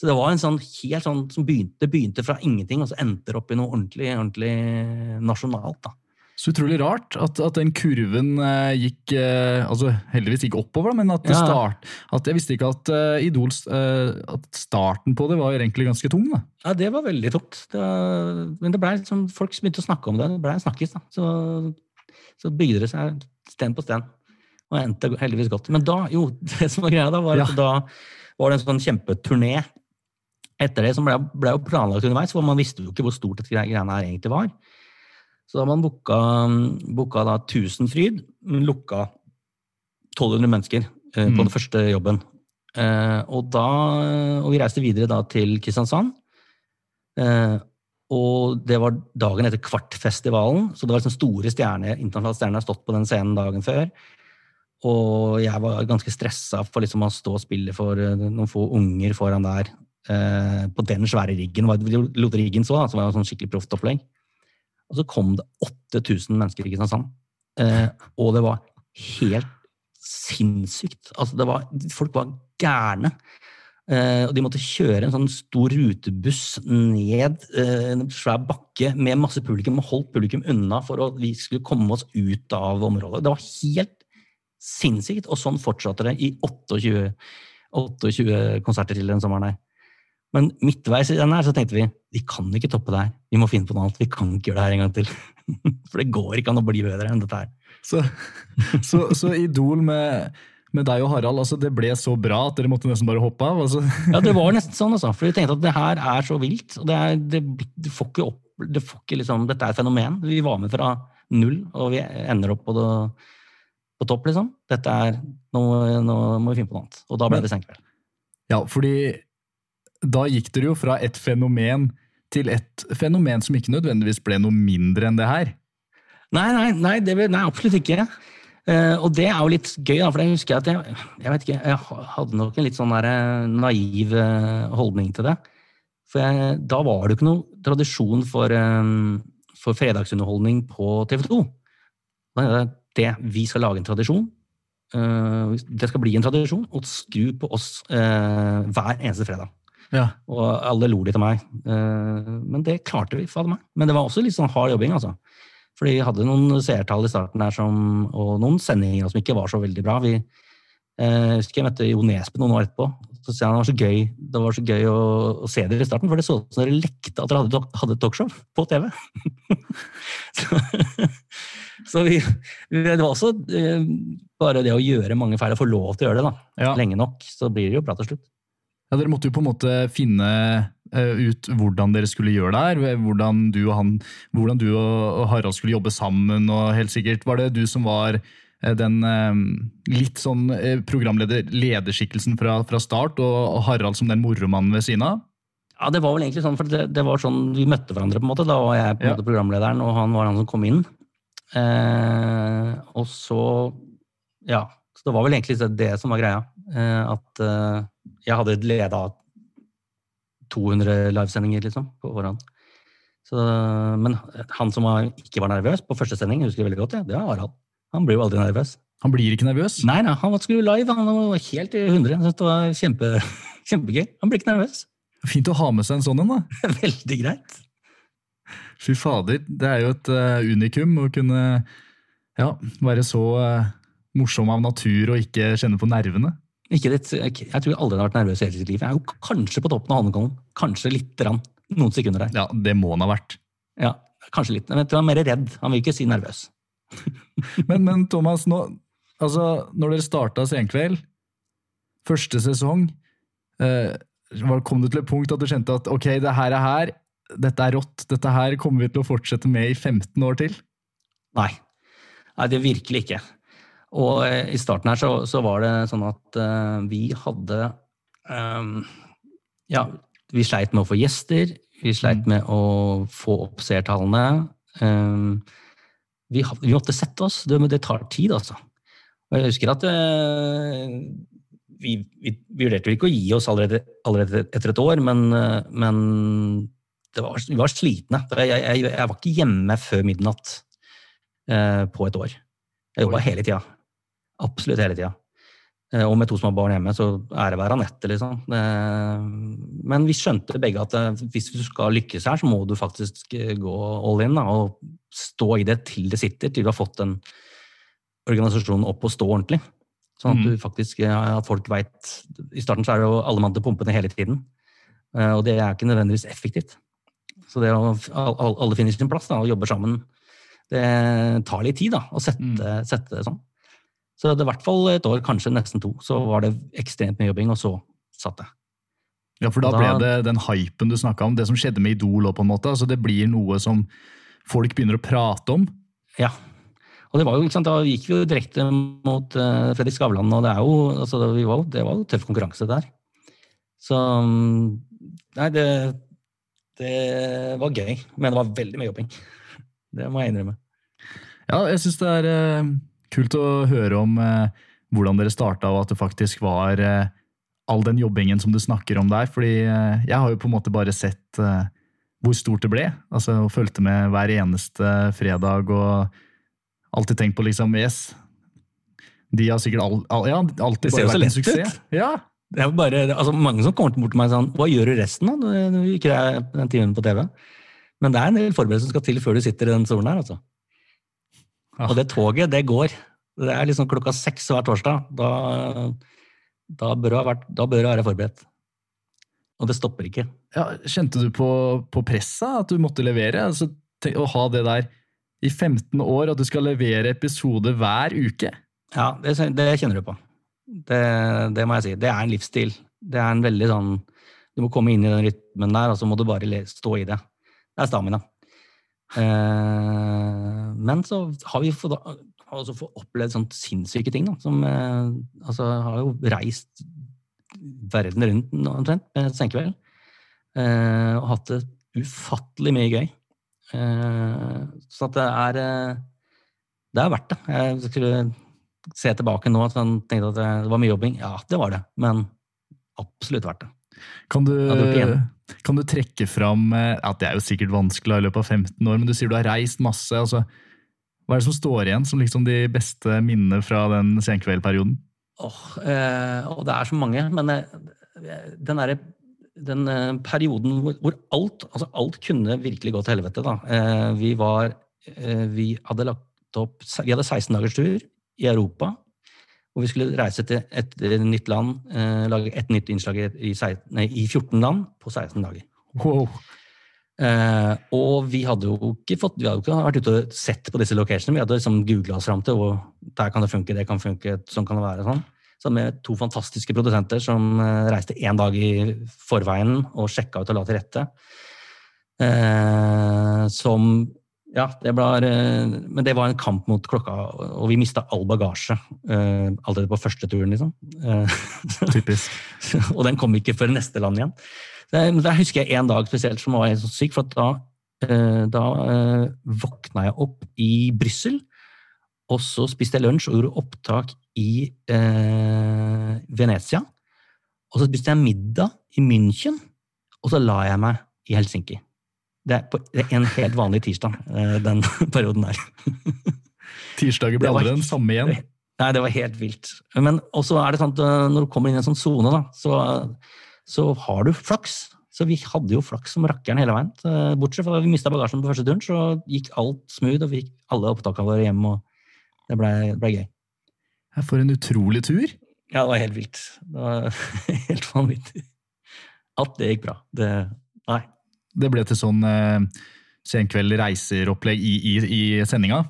Så det var en sånn helt sånn som begynte, begynte fra ingenting, og så endte opp i noe ordentlig, ordentlig nasjonalt. da. Så utrolig rart at, at den kurven uh, gikk altså Heldigvis gikk oppover, da, men at, ja. start, at jeg visste ikke at uh, Idol at starten på det var egentlig ganske tung. da. Ja, det var veldig tungt. Det var, men det ble liksom, folk begynte å snakke om det. Det ble snakkes. da. Så så bygde det seg sten på sten. Og endte heldigvis godt. Men da, jo, (laughs) det som var greia da, var at da var det en sånn kjempeturné etter det, som ble, ble jo planlagt underveis, for man visste jo ikke hvor stort dette greiene her egentlig var. Så da har man booka, booka da men lukka 1200 mennesker eh, mm. på den første jobben. Eh, og, da, og vi reiste videre da til Kristiansand. Eh, og det var dagen etter Kvartfestivalen, så det var liksom store stjerner, internasjonale stjerner har stått på den scenen dagen før. Og jeg var ganske stressa for liksom å stå og spille for eh, noen få unger foran der. Eh, på den svære riggen. Lot riggen så, da, som var en sånn skikkelig proft opplegg. Og så kom det 8000 mennesker i Kristiansand. Eh, og det var helt sinnssykt. Altså, det var, folk var gærne. Eh, og de måtte kjøre en sånn stor rutebuss ned eh, en svær bakke med masse publikum og holdt publikum unna for at vi skulle komme oss ut av området. Det var helt sinnssykt, og sånn fortsatte det i 28, 28 konserter til den sommeren her. Men midtveis i den her så tenkte vi vi kan ikke toppe det her. Vi må finne på noe annet. Vi kan ikke gjøre det her en gang til. (laughs) For det går ikke an å bli bedre enn dette her. Så, så, så Idol med med deg og Harald, altså det ble så bra at dere måtte nesten bare hoppe av? Altså. ja, det var nesten sånn, altså. For vi tenkte at det her er så vilt. og det, er, det, det får ikke opp, det får ikke liksom, Dette er et fenomen. Vi var med fra null, og vi ender opp på, det, på topp, liksom. Dette er, nå, nå, må vi finne på noe annet. Og da ble det senkveld. Ja, fordi da gikk dere jo fra et fenomen til et fenomen som ikke nødvendigvis ble noe mindre enn det her. Nei, nei, nei, det, nei absolutt ikke. Uh, og det er jo litt gøy, da, for jeg husker at jeg, jeg ikke, jeg hadde nok en litt sånn der, eh, naiv uh, holdning til det. For jeg, da var det jo ikke noe tradisjon for, um, for fredagsunderholdning på TV 2. Da er det vi skal lage en tradisjon. Uh, det skal bli en tradisjon å skru på oss hver eneste fredag. Ja. Og alle lo litt av meg. Eh, Men det klarte vi, fader meg. Men det var også litt sånn hard jobbing, altså. Fordi vi hadde noen seertall i starten der som, og noen sendinger som ikke var så veldig bra. Vi, eh, jeg husker jeg møtte Jo Nesbø noen år etterpå. Så sa han det var så gøy, det var så gøy å, å se dere i starten, for det så ut som dere lekte at dere hadde, hadde talkshow på TV. (laughs) så så vi, vi, det var også eh, bare det å gjøre mange feil og få lov til å gjøre det da, Ja. lenge nok, så blir det jo bra til slutt. Ja, Dere måtte jo på en måte finne eh, ut hvordan dere skulle gjøre det her. Hvordan du og, han, hvordan du og Harald skulle jobbe sammen. og helt sikkert Var det du som var eh, den eh, litt sånn programleder-lederskikkelsen fra, fra start, og, Harald som den moromannen ved siden av? Ja, det var vel egentlig sånn, for det, det var sånn vi møtte hverandre på en måte. Da var jeg på en Ja. måte programlederen, og han var han som kom inn. Eh, og så, ja, så det var vel egentlig det som var greia. Eh, at eh, jeg hadde leda 200 livesendinger, liksom, på forhånd. Så, men han som var, ikke var nervøs på første sending, jeg husker det veldig godt, ja, det var Harald. Han blir jo aldri nervøs. Han blir ikke nervøs? Nei, nei, han skulle live, han var helt i hundre. Jeg det var kjempe, (laughs) kjempegøy. Han blir ikke nervøs. Fint å ha med seg en sånn en, da. (laughs) Veldig greit. Fy fader, det er jo et uh, unikum å kunne ja, være så uh, morsom av natur og ikke kjenne på nervene. Ikke litt, jeg, jeg tror aldri aldri har vært nervøs i hele sitt liv. Jeg er jo kanskje på toppen av hanekollen. Kanskje lite grann. Noen sekunder der. Ja, det må han ha vært. Ja, kanskje litt. Men jeg tror han er mer redd. Han vil ikke si nervøs. (laughs) Men, men Thomas, nå, altså, når dere starta Senkveld, første sesong, eh, kom du til et punkt at du kjente at ok, det her er her, dette er rått, dette her kommer vi til å fortsette med i 15 år til? Nei. Nei, det virkelig ikke. Og eh, i starten her så, så var det sånn at uh, vi hadde um, Ja, vi sleit med å få gjester. Vi sleit med å få opp seertallene. Um, vi, vi måtte sette oss. Det, men det tar tid, altså. Og jeg husker at uh, vi, vi, vi vurderte ikke å gi oss allerede, allerede etter et år, men, uh, men det var, vi var slitne. Jeg, jeg, jeg var ikke hjemme før midnatt uh, på et år. Jeg jobba hele tida. Absolutt hele tida. Eh, Og med to små barn hjemme, så er det hver Anette, liksom. Eh, Men vi skjønte begge at eh, hvis du skal lykkes her, så må du faktisk gå all in da, og stå i det til det sitter, til du har fått en organisasjon opp og stå ordentlig. Sånn at Mhm. du faktisk, at folk veit I starten så er det jo alle mann til pumpene hele tiden. Og det er ikke nødvendigvis effektivt. Så det å al- al- alle finner sin plass da, og jobber sammen, det tar litt tid da, å sette, Mm. sette det sånn. Så det var i hvert fall et år, kanskje nesten to, så var det ekstremt mye jobbing, og så satt jeg. Ja, for da, Da- ble det den hypen du snakka om, det som skjedde med Idol òg, på en måte. Altså, det blir noe som folk begynner å prate om. Ja. Og det var jo, ikke sant, da gikk vi jo direkte mot uh, Fredrik Skavlan, og det, er jo, altså, vi var, det var jo tøff konkurranse der. Så mm, Nei, det, det var gøy, men det var veldig mye jobbing. Det må jeg innrømme. Ja, jeg syns det er eh, kult å høre om eh, hvordan dere starta, og at det faktisk var eh, all den jobbingen som du snakker om der. Fordi eh, jeg har jo på en måte bare sett eh, hvor stort det ble. Altså, og fulgte med hver eneste fredag og alltid tenkt på liksom Yes. De har sikkert all, all, ja, alltid bare vært en ut. suksess. Ja, Det er bare, altså Mange som kommer bort til meg sånn Hva gjør du resten da? når du ikke er den timen på TV? Men det er en del forberedelser som skal til før du sitter i den stolen her. altså. Og det toget, det går. Det er liksom klokka seks hver torsdag. Da, da, bør, ha vært, da bør du være forberedt. Og det stopper ikke. Ja, kjente du på, på pressa at du måtte levere? Altså, tenk, å ha det der i 15 år, at du skal levere episode hver uke? Ja, det, det kjenner du på. Det, det må jeg si. Det er en livsstil. Det er en veldig sånn Du må komme inn i den rytmen der, og så må du bare stå i det. Det er stamina. Eh, men så har vi fått, også fått opplevd sånt sinnssyke ting. Da, som eh, altså, har jo reist verden rundt omtrent med Senkveld. eh, og hatt det ufattelig mye gøy. Eh, så at det er Det er verdt det. Jeg skulle se tilbake nå og tenkte at det var mye jobbing. Ja, det var det, men absolutt verdt det. Kan du, Kan du trekke fram eh, at Det er jo sikkert vanskelig i løpet av 15 år, men du sier du har reist masse. altså Hva er det som står igjen som liksom de beste minnene fra den senkveldperioden? Åh, eh, og det er så mange, men eh, den derre den eh, perioden hvor, hvor alt, altså alt kunne virkelig gå til helvete, da. Eh, vi var eh, Vi hadde lagt opp Vi hadde 16 dagers tur i Europa. Og vi skulle reise til et, nytt land, eh, lage et nytt innslag i, i, sei- nei, i 14 land på 16 dager. Wow. Eh, og vi hadde jo ikke fått, vi hadde jo ikke vært ute og sett på disse locationene. Vi hadde liksom googla oss fram til og der kan det funke, det kan funke, sånn kan det være. Sånn. Så med to fantastiske produsenter som eh, reiste én dag i forveien og sjekka ut og la til rette. Eh, som Ja, det var eh, Men det var en kamp mot klokka, og vi mista all bagasje uh, allerede på første turen, liksom. Uh, (laughs) Typisk. og den kom ikke før neste land igjen. Men der husker jeg en dag spesielt som var helt så syk, for da, uh, da eh, våkna jeg opp i Brussel, og så spiste jeg lunsj og gjorde opptak i eh, Venezia. Og så spiste jeg middag i München, og så la jeg meg i Helsinki. Det er, på, det er en helt vanlig tirsdag, eh, den (laughs) perioden der. Tirsdager ble aldri den samme igjen. Nei, det var helt vilt. Men også er det sånn at øh, når du kommer inn i en sånn sone, så, så har du flaks. Så vi hadde jo flaks som rakkeren hele veien. Eh, Bortsett fra da vi mista bagasjen på første turen, så gikk alt smooth, og vi fikk alle opptakene våre hjem, og det ble, det ble gøy. For en utrolig tur. Ja, det var helt vilt. Det var (laughs) helt vanvittig. At det gikk bra. Det Nei. Det ble til sånn eh, senkveld reiser-opplegg i, i, i sendinga.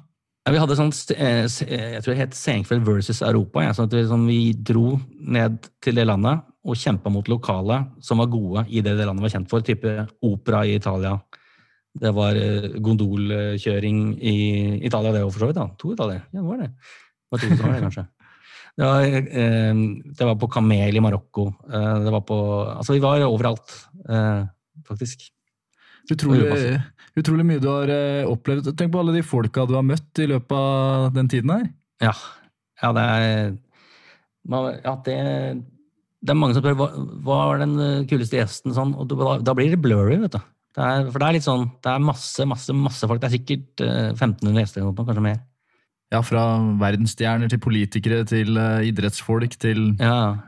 Ja, vi hadde sånn, eh, eh, jeg tror det het Senkveld versus Europa. Ja, sånn at vi, sånn, vi dro ned til det landet og kjempa mot lokale som var gode i det det landet var kjent for. Type opera i Italia. Det var eh, gondolkjøring i Italia, det òg, for så vidt. da. To Italier. Ja, det var det. Det var to det, kanskje. (laughs) Det var, det var på Kamel i Marokko. Det var på Altså, vi var overalt, faktisk. Utrolig, utrolig mye du har eh, opplevd. Tenk på alle de folka du har møtt i løpet av den tiden her. Ja. ja det er man- ja, det, det er mange som spør hva, hva var den eh, kuleste gjesten, sånn, og da, da blir det blurry, vet du. Det er, for det er litt sånn, det er masse, masse, masse folk. Det er sikkert eh, 1500 gjester, eller noe, kanskje mer. Ja, Fra verdensstjerner til politikere til eh, idrettsfolk til Ja.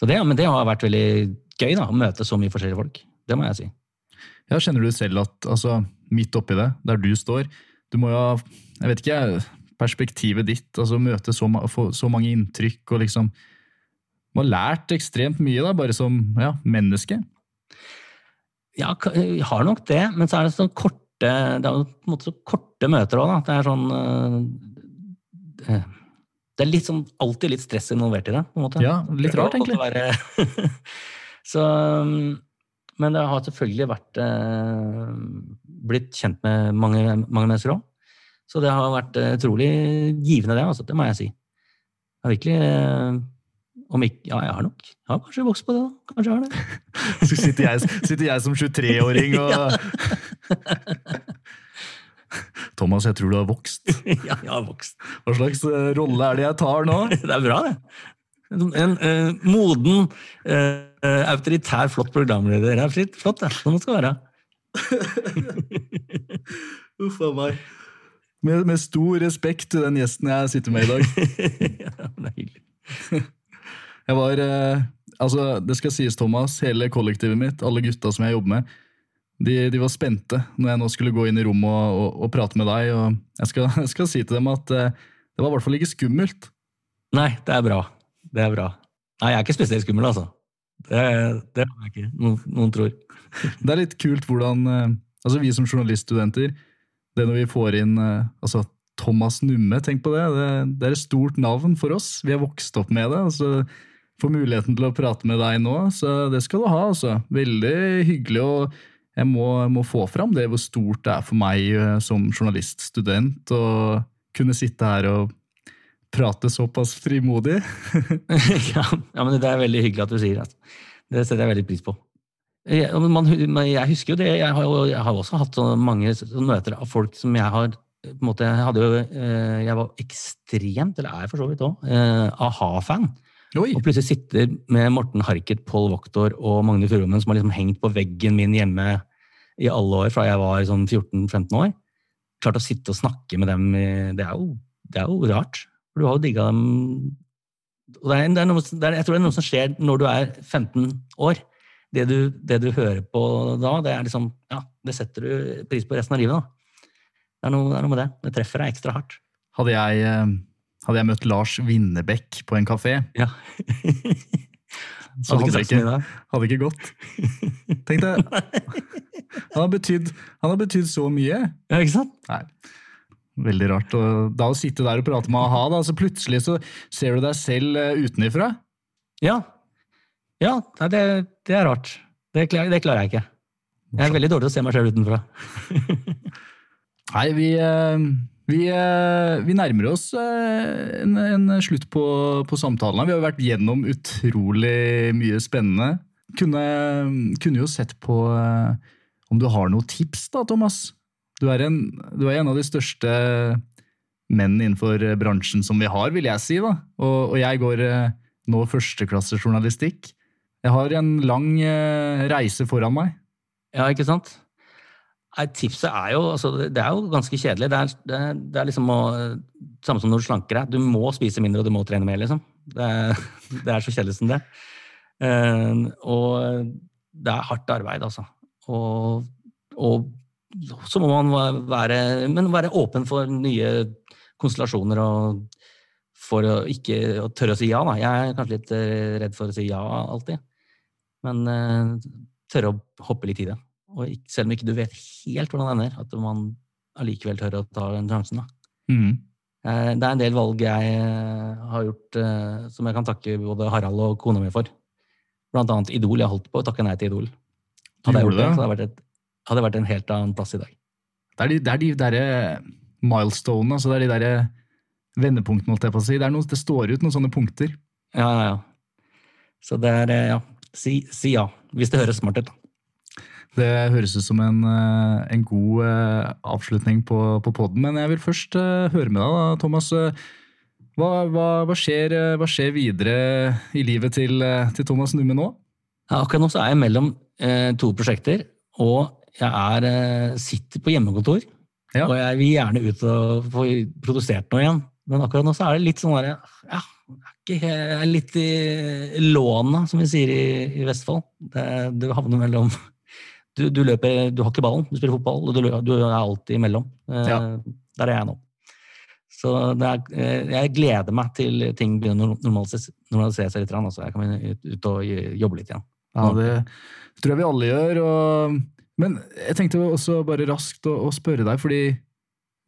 Så det, men det har vært veldig gøy, da, å møte så mye forskjellige folk. Det må jeg si. Ja, Kjenner du selv at altså, midt oppi det, der du står Du må jo ha jeg vet ikke, perspektivet ditt, altså møte så, så mange inntrykk og liksom Du har lært ekstremt mye da, bare som ja, menneske. Ja, jeg har nok det, men så er det sånn korte Det er jo på en måte så korte møter òg, da. Det er sånn eh, eh, Det er litt sånn, alltid litt stress involvert i det. på en måte. Ja, litt rart, egentlig. (laughs) så, um, men det har selvfølgelig vært eh, blitt kjent med mange, mange mennesker òg. Så det har vært eh, utrolig givende, det. Altså, det må jeg si. Jeg har virkelig eh, om ikke, Ja, jeg har nok jeg har kanskje vokst på det. da. Kanskje jeg har det. (laughs) Så sitter jeg, sitter jeg som 23-åring og (laughs) (laughs) Thomas, jeg tror du har vokst. ja, jeg har vokst. Hva slags rolle er det jeg tar nå? Det er bra, det. En, en eh, moden, eh, eh, autoritær, flott programleder. Det er fint, flott, det. Sånn det skal være. (laughs) Uff a meg. Med, med stor respekt til den gjesten jeg sitter med i dag. (laughs) ja, det er hyggelig. (laughs) Jeg var, uh, altså Det skal sies, Thomas, hele kollektivet mitt, alle gutta som jeg jobber med, de, de var spente når jeg nå skulle gå inn i rommet og, og, og prate med deg. og Jeg skal, jeg skal si til dem at uh, det var i hvert fall ikke skummelt. Nei, det er bra. Det er bra. Nei, jeg er ikke spesielt skummel, altså. Det, det er jeg ikke. Noen, noen tror. (laughs) Det er litt kult hvordan eh, altså Vi som journaliststudenter, det når vi får inn eh, altså Thomas Numme, tenk på det. det. Det er et stort navn for oss. Vi har vokst opp med det. altså Får muligheten til å prate med deg nå, så det skal du ha. altså. Veldig hyggelig. og jeg må, må få fram det hvor stort det er for meg eh, som journaliststudent å kunne sitte her og prate såpass frimodig. (laughs) ja, ja, men det er veldig hyggelig at du sier det. Det setter jeg veldig pris på. Jeg, man, jeg husker jo det. Jeg har, jo, jeg har også hatt så mange møter av folk som jeg har på en måte, Jeg hadde jo eh, Jeg var ekstremt, eller er for så vidt òg, a-ha-fan. Og plutselig sitter med Morten Harket, Pål Voktor og Magne Furuholmen, som har liksom hengt på veggen min hjemme i alle år fra jeg var sånn 14-15 år. Klart å sitte og snakke med dem, det er jo, det er jo rart. For du har jo digga dem og det er, det er noe, det er, Jeg tror det er noe som skjer når du er 15 år. Det du, det du hører på da, det er liksom Ja, det setter du pris på resten av livet, da. Det er noe, det er noe med det. Det treffer deg ekstra hardt. Hadde jeg, eh, hadde jeg møtt Lars Winnebekk på en kafé, Ja. (laughs) så hadde ikke ikke, hadde ikke gått. Tenk deg, (laughs) han har betydd han har betydd så mye. Ja, ikke sant? Nei. Veldig rart. Og da å sitte der og prate med a-ha, da, så plutselig så ser du deg selv eh, utenifra. Ja. Ja, det, det er rart. Det det klarer jeg ikke. Jeg er veldig dårlig til å se meg selv utenfra. (laughs) Nei, vi, eh, vi, eh, vi nærmer oss en, en slutt på, på samtalen. Vi har vært gjennom utrolig mye spennende. Kunne, kunne jo sett på om du har noen tips, da, Thomas. Du er, en, du er en av de største menn innenfor bransjen som vi har, vil jeg si. da. Og, og jeg går eh, nå førsteklassejournalistikk. Jeg har en lang eh, reise foran meg. Ja, ikke sant? Nei, tipset er jo altså, Det er jo ganske kjedelig. Det er, det det er liksom å, Samme som når du slanker deg. Du må spise mindre, og du må trene mer, liksom. Det er, (laughs) det er så kjedelig som det. Eh, og det er hardt arbeid, altså. Og, og så må man være, men være åpen for nye konstellasjoner og for å ikke å tørre å si ja. Da. Jeg er kanskje litt eh, redd for å si ja alltid. Men uh, tørre å hoppe litt i det. Og ikke, selv om ikke du vet helt hvordan det ender, at man allikevel tør å ta den sjansen. Mhm. Eh, Det er en del valg jeg uh, har gjort som jeg kan takke både Harald og kona mi for. Blant annet Idol. Jeg holdt på å takke nei til Idol. Hadde jeg gjort det, det? så hadde jeg vært et, hadde vært en helt annen plass i dag. Det er de, det er de derre milestonene, altså det er de derre vendepunktene, holdt jeg på å si. Det, noe, det står ut noen sånne punkter. Ja, ja, ja. Så det er eh, ja. Si, si ja, hvis det høres smart ut. da. Det høres ut som en, eh, en god eh, avslutning på, på poden, men jeg vil først eh, høre med deg, da, Thomas. Eh, Hva, hva, hva, skjer, eh, hva skjer videre i livet til, eh, til Thomas Numme nå? Ja, akkurat nå så er jeg mellom eh, to prosjekter, og jeg er, eh, sitter på hjemmekontor. Ja. Og jeg vil gjerne ut og få produsert noe igjen. Men akkurat nå så er det litt sånn derre Ja, jeg er litt i lånet, som vi sier i, i Vestfold. Det, du havner mellom du, du løper, du har ikke ballen, du spiller fotball, og du, du er alltid imellom. Eh, Ja. Der er jeg nå. Så er, eh, jeg gleder meg til ting begynner å normalisere, normalisere seg litt. så Altså. Jeg kan ut, ut og jobbe litt igjen. Ja, det tror jeg vi alle gjør. Og, men jeg tenkte også bare raskt å, å spørre deg, fordi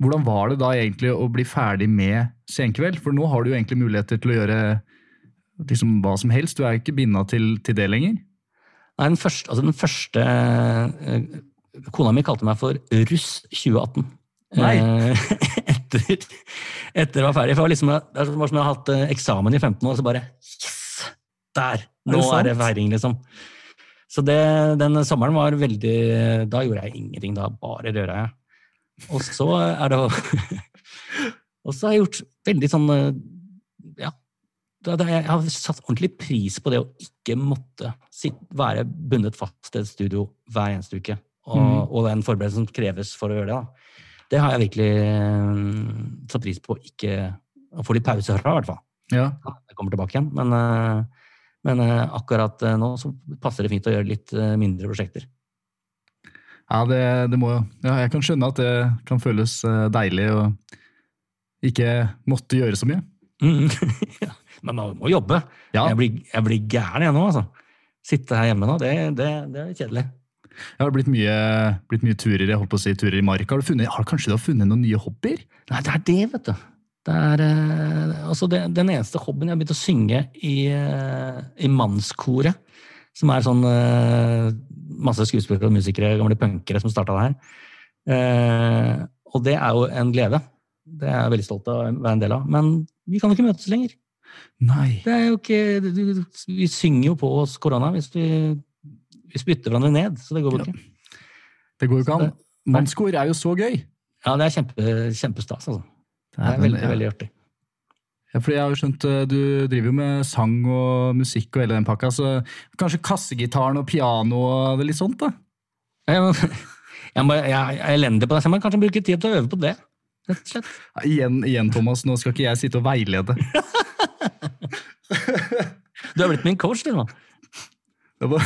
hvordan var det da egentlig å bli ferdig med Senkveld? For nå har du jo egentlig muligheter til å gjøre liksom hva som helst. Du er jo ikke binda til, til det lenger. Nei, den første, altså den første eh, Kona mi kalte meg for Russ 2018. Nei. Eh, (laughs) etter, etter å var ferdig. For det var, liksom, det var som jeg har hatt eh, eksamen i 15 år, og så bare Yes! Der! Nå det er det feiring, liksom. Så det, den sommeren var veldig Da gjorde jeg ingenting. Da bare røra jeg. Og så er det (laughs) Og så har jeg gjort veldig sånn Ja. Jeg har satt ordentlig pris på det å ikke måtte sitt, være bundet fast til et studio hver eneste uke. Og, mm. og den forberedelsen som kreves for å gjøre det. Da. Det har jeg virkelig eh, satt pris på. Ikke å få litt pause herfra, i hvert fall. Ja. Ja, Jeg kommer tilbake igjen. Men, eh, men eh, akkurat eh, nå så passer det fint å gjøre litt eh, mindre prosjekter. Ja, det, det må ja, Jeg kan skjønne at det kan føles deilig å ikke måtte gjøre så mye. Mm. (laughs) ja. Men man må jobbe. Ja, Jeg, blir, jeg blir gæren jeg nå, altså. Sitte her hjemme nå, det, det, det er kjedelig. det har blitt mye, blitt mye turer jeg holdt på å si, turer i marka. Har du funnet, har, kanskje du har funnet noen nye hobbyer? Nei, det er det, vet du. Det er eh, altså det, den eneste hobbyen jeg har begynt å synge i, eh, i mannskoret. Som er sånn eh, masse skuespillere og musikere, gamle punkere som starta det her. Eh, og det er jo en glede. Det er jeg veldig stolt av å være en del av. Men vi kan jo ikke møtes lenger. Nei. Det er jo ikke, vi synger jo på oss korona hvis vi, vi spytter hverandre ned, så det går jo ikke. Det går jo ikke an. Mannskor er jo så gøy. Ja, det er kjempe, kjempestas, altså. Det er veldig, veldig artig. Ja, fordi jeg har jo skjønt eh, Du driver jo med sang og musikk og hele den pakka, så kanskje kassegitaren og piano og det litt sånt, da? (laughs) Jeg, jeg, jeg er elendig på det, så jeg må kanskje bruke tid til å øve på det. Rett og slett. Ja, Igjen, igjen, Thomas, nå skal ikke jeg sitte og veilede. (laughs) Du har blitt min coach, du nå. Det var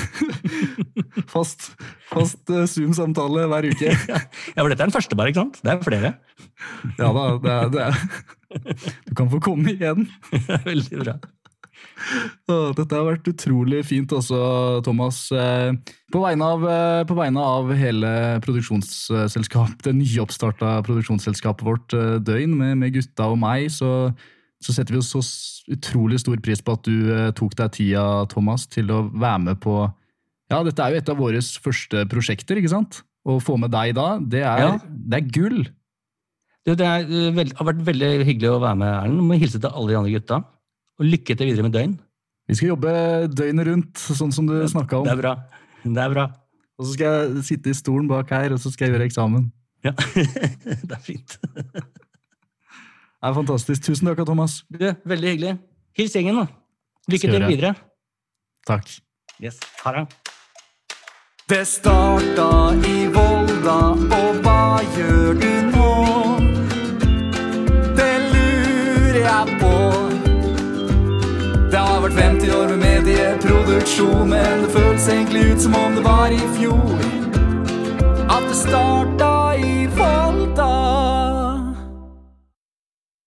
(laughs) fast, fast eh, Zoom-samtale hver uke. (laughs) Ja, for dette er den første, bare, ikke sant? Det er flere. Ja da, det er, det er. Du kan få komme igjen. (laughs) Veldig bra. Dette har vært utrolig fint også, Thomas. Eh, På vegne av, eh, på vegne av hele produksjonsselskapet, det nyoppstarta produksjonsselskapet vårt Døgn, med, med gutta og meg, så, så setter vi jo så utrolig stor pris på at du eh, tok deg tida, Thomas, til å være med på Ja, dette er jo et av våre første prosjekter, ikke sant? Å få med deg da, det er, Ja. det er gull. Det, det er, det, har vært veldig hyggelig å være med, Erlend. Må hilse til alle de andre gutta. Og lykke til videre med døgn. Vi skal jobbe døgnet rundt, sånn som du snakka Det om. er bra. Det er bra. Og så skal jeg sitte i stolen bak her, og så skal jeg gjøre eksamen. Ja, (laughs) det er fint. (laughs) Det er fantastisk. Tusen takk, Thomas. Du, veldig hyggelig. Hils gjengen, da. Lykke til videre. Takk. Yes. Ha det. Det starta i Volda, og hva gjør du nå? Det lurer jeg på. Det har vært 50 år med medieproduksjon, men det føles egentlig ut som om det var i fjor. At det starta i Volda.